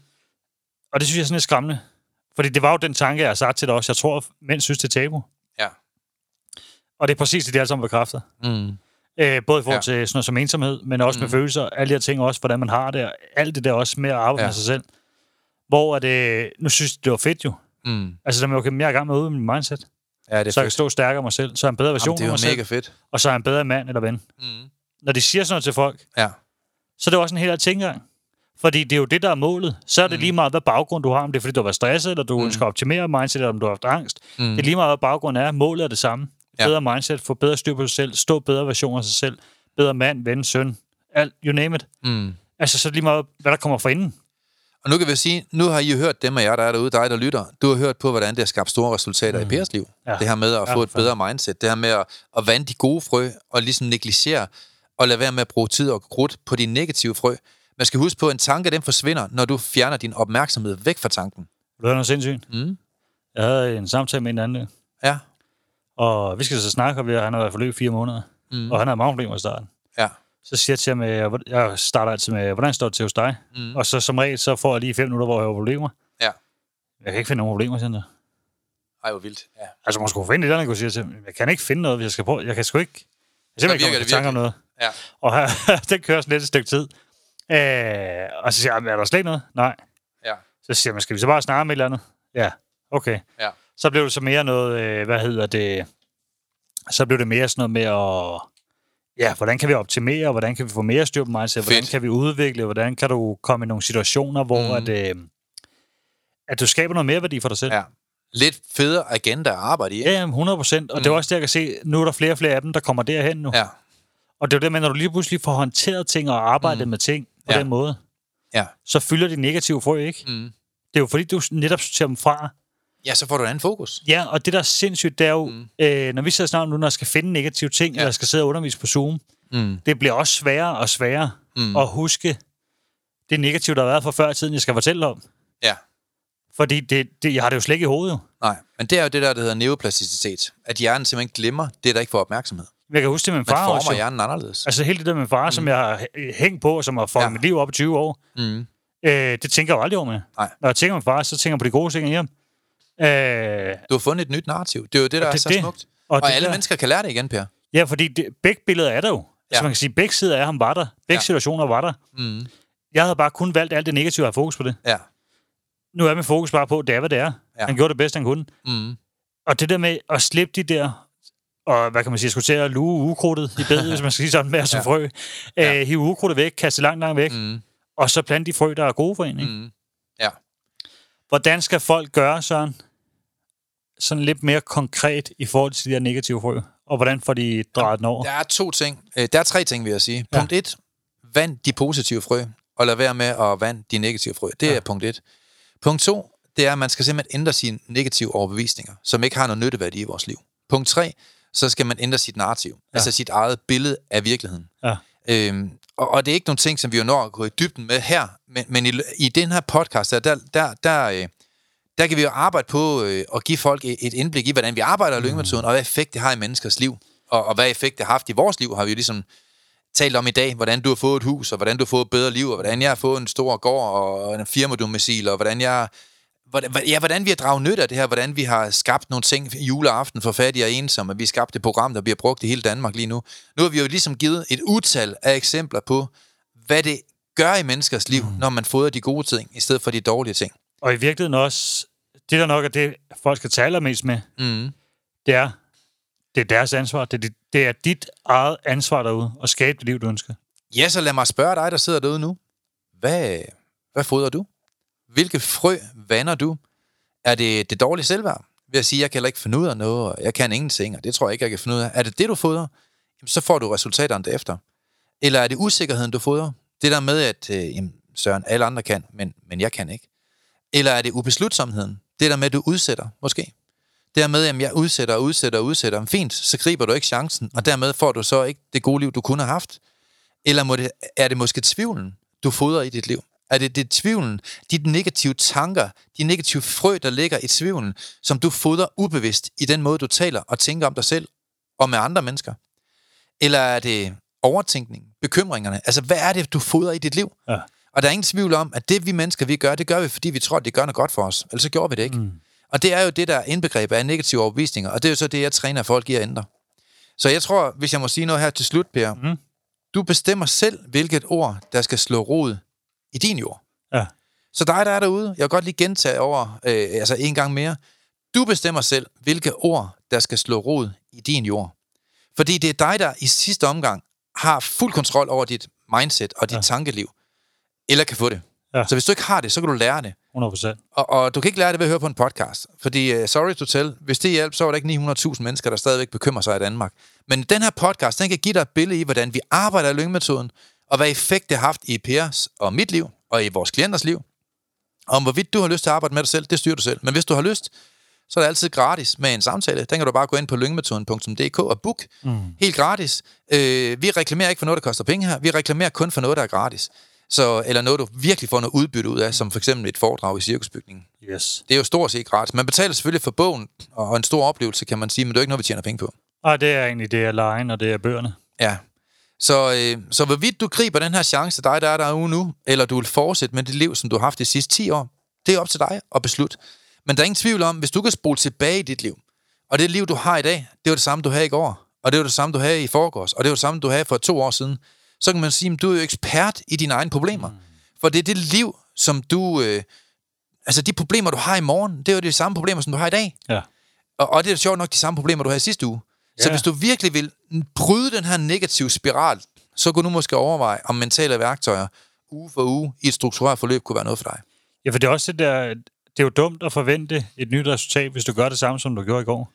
S2: Og det synes jeg er sådan lidt skræmmende. Fordi det var jo den tanke, jeg har sagt til dig også. Jeg tror, at mænd synes, det er tabu.
S1: Ja.
S2: Og det er præcis det, de alle sammen bekræfter.
S1: Mm.
S2: Øh, både i forhold
S1: Ja.
S2: til sådan noget som ensomhed, men også mm. med følelser. Alle de her ting også, hvordan man har det. og Alt det der også med at arbejde
S1: Ja.
S2: med sig selv. Hvor er det... Nu synes jeg, det var fedt jo.
S1: Mm.
S2: Altså, der er okay, jeg er i gang med at udvide min mindset.
S1: Ja, det er
S2: så jeg kan
S1: fedt.
S2: stå stærkere af mig selv. Så er jeg en bedre version
S1: Jamen, det
S2: af
S1: er
S2: mig selv.
S1: mega fedt.
S2: Og så er jeg en bedre mand eller ven.
S1: Mm.
S2: Når de siger sådan noget til folk,
S1: Ja.
S2: så er det også en helt anden tilgang. Fordi det er jo det, der er målet. Så er det
S1: Mm.
S2: lige meget, hvad baggrund du har. Om det er, fordi du har været stresset, eller du
S1: mm.
S2: ønsker at optimere mindset, eller om du har haft angst.
S1: Mm.
S2: Det er lige meget, hvad baggrunden er. Målet er det samme.
S1: Ja.
S2: Bedre mindset, få bedre styr på sig selv, stå bedre version af sig selv, bedre mand, ven, søn, alt, you name it.
S1: Mm.
S2: Altså, så er det lige meget, hvad der kommer fra inden.
S1: Og nu kan vi sige, nu har I jo hørt dem af jer, der er derude, dig der lytter. Du har hørt på, hvordan det har skabt store resultater mm. i Pers liv. Ja. Det her med at
S2: Ja,
S1: få et bedre mindset. Det her med at, at vande de gode frø, og ligesom negligere, og lade være med at bruge tid og krudt på de negative frø. Man skal huske på, at en tanke, den forsvinder, når du fjerner din opmærksomhed væk fra tanken.
S2: Du høre noget sindssygt?
S1: Mm.
S2: Jeg havde en samtale med en anden,
S1: Ja.
S2: Og vi skal så snakke, og vi har- han har været forløb fire måneder,
S1: Mm.
S2: og han har mange problemer i starten.
S1: Ja.
S2: Så siger jeg til ham, øh, jeg starter altid med, hvordan står det til hos dig?
S1: Mm.
S2: Og så som regel, så får jeg lige fem minutter, hvor jeg har problemer.
S1: Ja.
S2: Jeg kan ikke finde nogen problemer, siger han.
S1: Ej, hvor vildt. Ja.
S2: Altså, man skulle finde et andet, kunne sige til ham. Jeg kan ikke finde noget, hvis jeg skal prøve. Jeg kan sgu ikke... Jeg simpelthen ikke
S1: det
S2: komme tanke om noget.
S1: Ja.
S2: Og her, den kører sådan lidt et stykke tid. Øh, og så siger jeg, er der slet ikke noget? Nej.
S1: Ja.
S2: Så siger man, skal vi så bare snakke om et eller andet? Ja, okay.
S1: Ja.
S2: Så blev det så mere noget, øh, hvad hedder det, så blev det mere sådan noget med at, ja, hvordan kan vi optimere, hvordan kan vi få mere styr på mindset, hvordan
S1: Fedt.
S2: kan vi udvikle, hvordan kan du komme i nogle situationer, hvor
S1: Mhm.
S2: at, øh, at du skaber noget mere værdi for dig selv.
S1: ja. Lidt federe agenda at arbejde i.
S2: Ja, jamen, 100 procent. Og mm. det er også det, jeg kan se, nu er der flere og flere af dem, der kommer derhen nu.
S1: Ja.
S2: Og det er jo det med, når du lige pludselig får håndteret ting og arbejdet mm. med ting på
S1: Ja.
S2: ja. den måde,
S1: Ja.
S2: så fylder de negative frø ikke.
S1: Mm.
S2: Det er jo fordi, du netop sorterer dem fra.
S1: Ja, så får du en anden fokus.
S2: Ja, og det der er sindssygt, det er jo,
S1: Mm.
S2: øh, når vi sidder snart nu, når jeg skal finde negative ting,
S1: Ja.
S2: eller skal sidde og undervise på Zoom,
S1: Mm.
S2: det bliver også sværere og sværere
S1: Mm.
S2: at huske det negative, der har været fra før i tiden, jeg skal fortælle om.
S1: Ja.
S2: Fordi det, det, jeg har det jo slet ikke i hovedet.
S1: Nej, men det er jo det der, der hedder neuroplasticitet. At hjernen simpelthen glemmer det, der ikke får opmærksomhed.
S2: Jeg kan huske det med min
S1: Man
S2: far også.
S1: former
S2: jo.
S1: hjernen anderledes.
S2: Altså hele det der med min far, mm. som jeg har hæ- hængt på, som har
S1: Ja.
S2: ja. mit liv op i 20 år,
S1: Mm.
S2: øh, det tænker jeg jo aldrig over med.
S1: Nej.
S2: Når jeg tænker på min far, så tænker jeg på de gode ting hjem. Øh,
S1: Du har fundet et nyt narrativ. Det er jo det, der
S2: Og
S1: er
S2: det
S1: så
S2: det.
S1: smukt.
S2: og,
S1: Og
S2: det
S1: alle
S2: der,
S1: mennesker kan lære det igen, Per.
S2: Ja, fordi det, begge billeder er der jo. Ja.
S1: Ja.
S2: Så man kan sige, begge sider af ham var der. Begge
S1: Ja.
S2: ja. situationer var der.
S1: Mm.
S2: Jeg havde bare kun valgt alt det negative og have fokus på det.
S1: Ja.
S2: Nu er min fokus bare på, det er, hvad det er.
S1: Ja.
S2: Ja. Han gjorde det bedste, han kunne.
S1: Mm.
S2: Og det der med at slippe de der, og hvad kan man sige, skulle til at luge ukrudtet i bedet, hvis man skal sige sådan med som
S1: Ja.
S2: ja. frø.
S1: Ja.
S2: Øh, hive ukrudtet væk, kaste det langt, langt væk, mm. Og så plante de frø, der er gode for en. Ikke? Mm.
S1: Mm.
S2: Hvordan skal folk gøre, Søren? Sådan lidt mere konkret i forhold til de der negative frø. Og hvordan får de drejet den over?
S1: Der er to ting. Øh, Der er tre ting, vil jeg sige.
S2: Ja.
S1: Punkt et. Vand de positive frø, og lad være med at vande de negative frø. Det
S2: Ja.
S1: er punkt et. Punkt to. det er, at man skal simpelthen ændre sine negative overbevisninger, som ikke har noget nytteværdi i vores liv. Punkt 3, så skal man ændre sit narrativ, ja. altså sit eget billede af virkeligheden.
S2: Ja.
S1: Øhm, og, og det er ikke nogle ting, som vi jo når at gå i dybden med her, men, men i, i den her podcast, der, der, der, der, øh, der kan vi jo arbejde på øh, at give folk et, indblik i, hvordan vi arbejder i lyngemetoden, og hvad effekt det har i menneskers liv, og, og hvad effekt det har haft i vores liv, har vi jo ligesom talt om i dag, hvordan du har fået et hus, og hvordan du har fået et bedre liv, og hvordan jeg har fået en stor gård, og en firmadomicil, og hvordan jeg hvordan, ja, hvordan vi har draget nytte af det her, hvordan vi har skabt nogle ting juleaften for fattige og ensomme, vi har skabt et program, der bliver brugt i hele Danmark lige nu. Nu har vi jo ligesom givet et utal af eksempler på, hvad det gør i menneskers liv, mm. når man fodrer de gode ting, i stedet for de dårlige ting.
S2: Og i virkeligheden også, det der nok er det, folk skal tale mest med,
S1: Mm.
S2: det er, det er deres ansvar. Det er, dit, det er dit eget ansvar derude, at skabe det liv, du ønsker.
S1: Ja, så lad mig spørge dig, der sidder derude nu. Hvad, hvad fodrer du? Hvilke frø vander du? Er det det dårlige selvværd? Ved at sige, jeg kan heller ikke finde ud af noget, og jeg kan ingenting, og det tror jeg ikke, jeg kan finde ud af. Er det det, du fodrer? Jamen, så får du resultaterne derefter. Eller er det usikkerheden, du fodrer? Det der med, at øh, jamen, Søren, alle andre kan, men, men jeg kan ikke. Eller er det ubeslutsomheden? Det der med, at du udsætter, måske. Det der med, at jeg udsætter og udsætter og udsætter. Men fint, så griber du ikke chancen, og dermed får du så ikke det gode liv, du kunne have haft. Eller må det, er det måske tvivlen, du fodrer i dit liv? Er det, det tvivlen, de negative tanker, de negative frø, der ligger i tvivlen, som du fodrer ubevidst i den måde, du taler og tænker om dig selv og med andre mennesker? Eller er det overtænkning, bekymringerne? Altså, hvad er det, du fodrer i dit liv?
S2: Ja.
S1: Og der er ingen tvivl om, at det vi mennesker, vi gør, det gør vi, fordi vi tror, at det gør noget godt for os. Ellers så gjorde vi det ikke. Mm. Og det er jo det, der er indbegrebet af negative overbevisninger, og det er jo så det, jeg træner folk i at ændre. Så jeg tror, hvis jeg må sige noget her til slut, Per,
S2: Mm.
S1: du bestemmer selv, hvilket ord, der skal slå rod i din jord.
S2: Ja.
S1: Så dig, der er derude, jeg vil godt lige gentage over, øh, altså en gang mere. Du bestemmer selv, hvilke ord, der skal slå rod i din jord. Fordi det er dig, der i sidste omgang har fuld kontrol over dit mindset og dit ja. Tankeliv. Eller kan få det.
S2: Ja.
S1: Så hvis du ikke har det, så kan du lære det.
S2: 100 procent.
S1: Og, og du kan ikke lære det ved at høre på en podcast. Fordi, uh, sorry to tell, hvis det hjælper, så er der ikke 900.000 mennesker, der stadigvæk bekymrer sig i Danmark. Men den her podcast, den kan give dig et billede i, hvordan vi arbejder i lyngemetoden, og hvad effekt det har haft i Pers og mit liv, og i vores klienters liv. Og om hvorvidt du har lyst til at arbejde med dig selv, det styrer du selv. Men hvis du har lyst, så er det altid gratis med en samtale. Den kan du bare gå ind på lyngemetoden.dk og book.
S2: Mm.
S1: Helt gratis. Øh, vi reklamerer ikke for noget, der koster penge her. Vi reklamerer kun for noget, der er gratis. Så, eller noget, du virkelig får noget udbytte ud af, som for eksempel et foredrag i cirkusbygningen.
S2: Yes.
S1: Det er jo stort set gratis. Man betaler selvfølgelig for bogen, og en stor oplevelse, kan man sige, men det er jo ikke noget, vi tjener penge på.
S2: Og det er egentlig, det er lejen, og det er bøgerne.
S1: Ja. Så, øh, så hvorvidt du griber den her chance, dig der er derude nu, eller du vil fortsætte med det liv, som du har haft de sidste 10 år, det er op til dig at beslutte. Men der er ingen tvivl om, hvis du kan spole tilbage i dit liv, og det liv, du har i dag, det var det samme, du havde i går, og det var det samme, du havde i forgårs, og det var det samme, du havde for to år siden, så kan man sige, at du er jo ekspert i dine egne problemer. Mm. For det er det liv, som du... Øh, altså de problemer, du har i morgen, det er jo de samme problemer, som du har i dag.
S2: Ja.
S1: Og, og det er sjovt nok de samme problemer, du havde sidste uge. Så hvis du virkelig vil bryde den her negative spiral, så kunne du måske overveje, om mentale værktøjer uge for uge i et struktureret forløb kunne være noget for dig.
S2: Ja, for det er også det der... Det er jo dumt at forvente et nyt resultat, hvis du gør det samme, som du gjorde i går.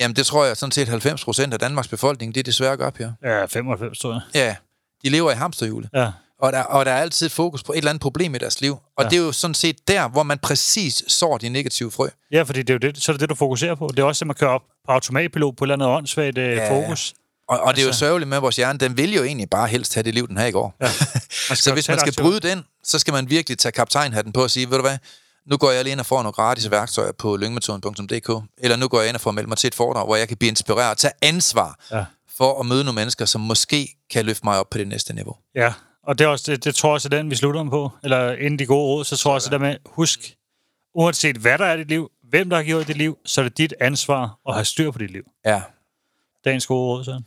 S1: Jamen det tror jeg sådan set 90 procent af Danmarks befolkning, det er desværre gør, Per.
S2: Ja, 95, tror jeg.
S1: Ja, de lever i hamsterhjulet.
S2: Ja.
S1: Og der, og der er altid fokus på et eller andet problem i deres liv. Og ja. Det er jo sådan set der, hvor man præcis sår de negative frø.
S2: Ja, fordi det er jo det, så er det det, du fokuserer på. Det er også det, man kører op på automatpilot på et eller andet åndssvagt øh,
S1: Ja.
S2: fokus.
S1: Og, og det er jo
S2: Altså-
S1: sørgeligt med at vores hjerne, den vil jo egentlig bare helst have det liv, den havde i går.
S2: Ja.
S1: så hvis man skal bryde den, så skal man virkelig tage kaptajnhatten på og sige, ved du hvad, nu går jeg lige ind og får nogle gratis værktøjer på lyngmetoden.dk, eller nu går jeg ind og får meldt mig til et foredrag, hvor jeg kan blive inspireret og tage ansvar
S2: Ja.
S1: for at møde nogle mennesker, som måske kan løfte mig op på det næste niveau.
S2: Ja, og det, er også, det, det tror jeg også er den, vi slutter om på. Eller inden de gode råd, så tror jeg også det der med, husk, uanset hvad der er i dit liv, hvem der har gjort dit liv, så er det dit ansvar at have styr på dit liv.
S1: Ja.
S2: Dagens gode råd, så.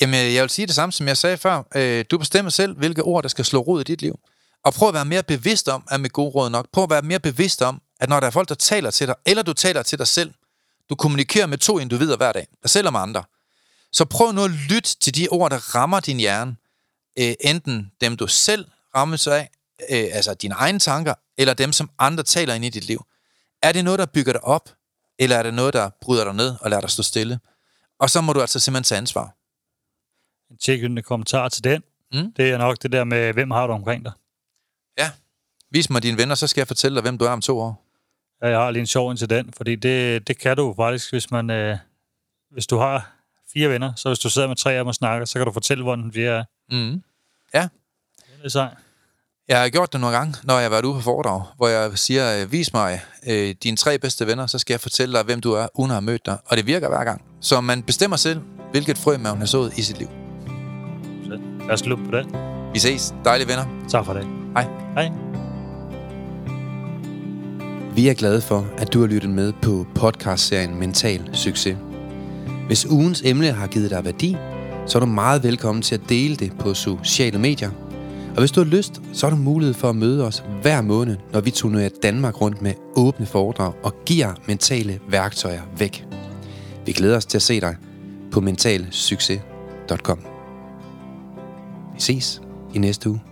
S1: Jamen, jeg vil sige det samme, som jeg sagde før. Øh, Du bestemmer selv, hvilke ord, der skal slå rod i dit liv. Og prøv at være mere bevidst om, at med gode råd nok, prøv at være mere bevidst om, at når der er folk, der taler til dig, eller du taler til dig selv, du kommunikerer med to individer hver dag, dig selv og med andre, så prøv nu at lytte til de ord, der rammer din hjerne. Øh, enten dem, du selv rammes af, øh, altså dine egne tanker, eller dem, som andre taler ind i dit liv. Er det noget, der bygger dig op, eller er det noget, der bryder dig ned og lader dig stå stille? Og så må du altså simpelthen tage ansvar.
S2: En tilgyndende kommentar til den,
S1: Mm.
S2: det er nok det der med, hvem har du omkring dig?
S1: Ja. Vis mig dine venner, så skal jeg fortælle dig, hvem du er om to år.
S2: Ja, jeg har lige en sjov incident, fordi det, det kan du faktisk, hvis man... Øh, hvis du har fire venner, så hvis du sidder med tre af dem og snakker, så kan du fortælle, hvordan fjerde er.
S1: Mm. Ja,
S2: Det er sej.
S1: jeg har gjort det nogle gange, når jeg har været ude på foredrag, hvor jeg siger, øh, vis mig øh, dine tre bedste venner, så skal jeg fortælle dig, hvem du er, uden at have mødt dig. Og det virker hver gang. Så man bestemmer selv, hvilket frø man har sået i sit liv.
S2: Så lad os på det.
S1: Vi ses. Dejlige venner.
S2: Tak for det.
S1: Hej.
S2: Hej.
S1: Vi er glade for, at du har lyttet med på podcastserien Mental Succes. Hvis ugens emne har givet dig værdi, så er du meget velkommen til at dele det på sociale medier. Og hvis du har lyst, så har du mulighed for at møde os hver måned, når vi turnerer Danmark rundt med åbne foredrag og giver mentale værktøjer væk. Vi glæder os til at se dig på mentalsucces.com. Vi ses i næste uge.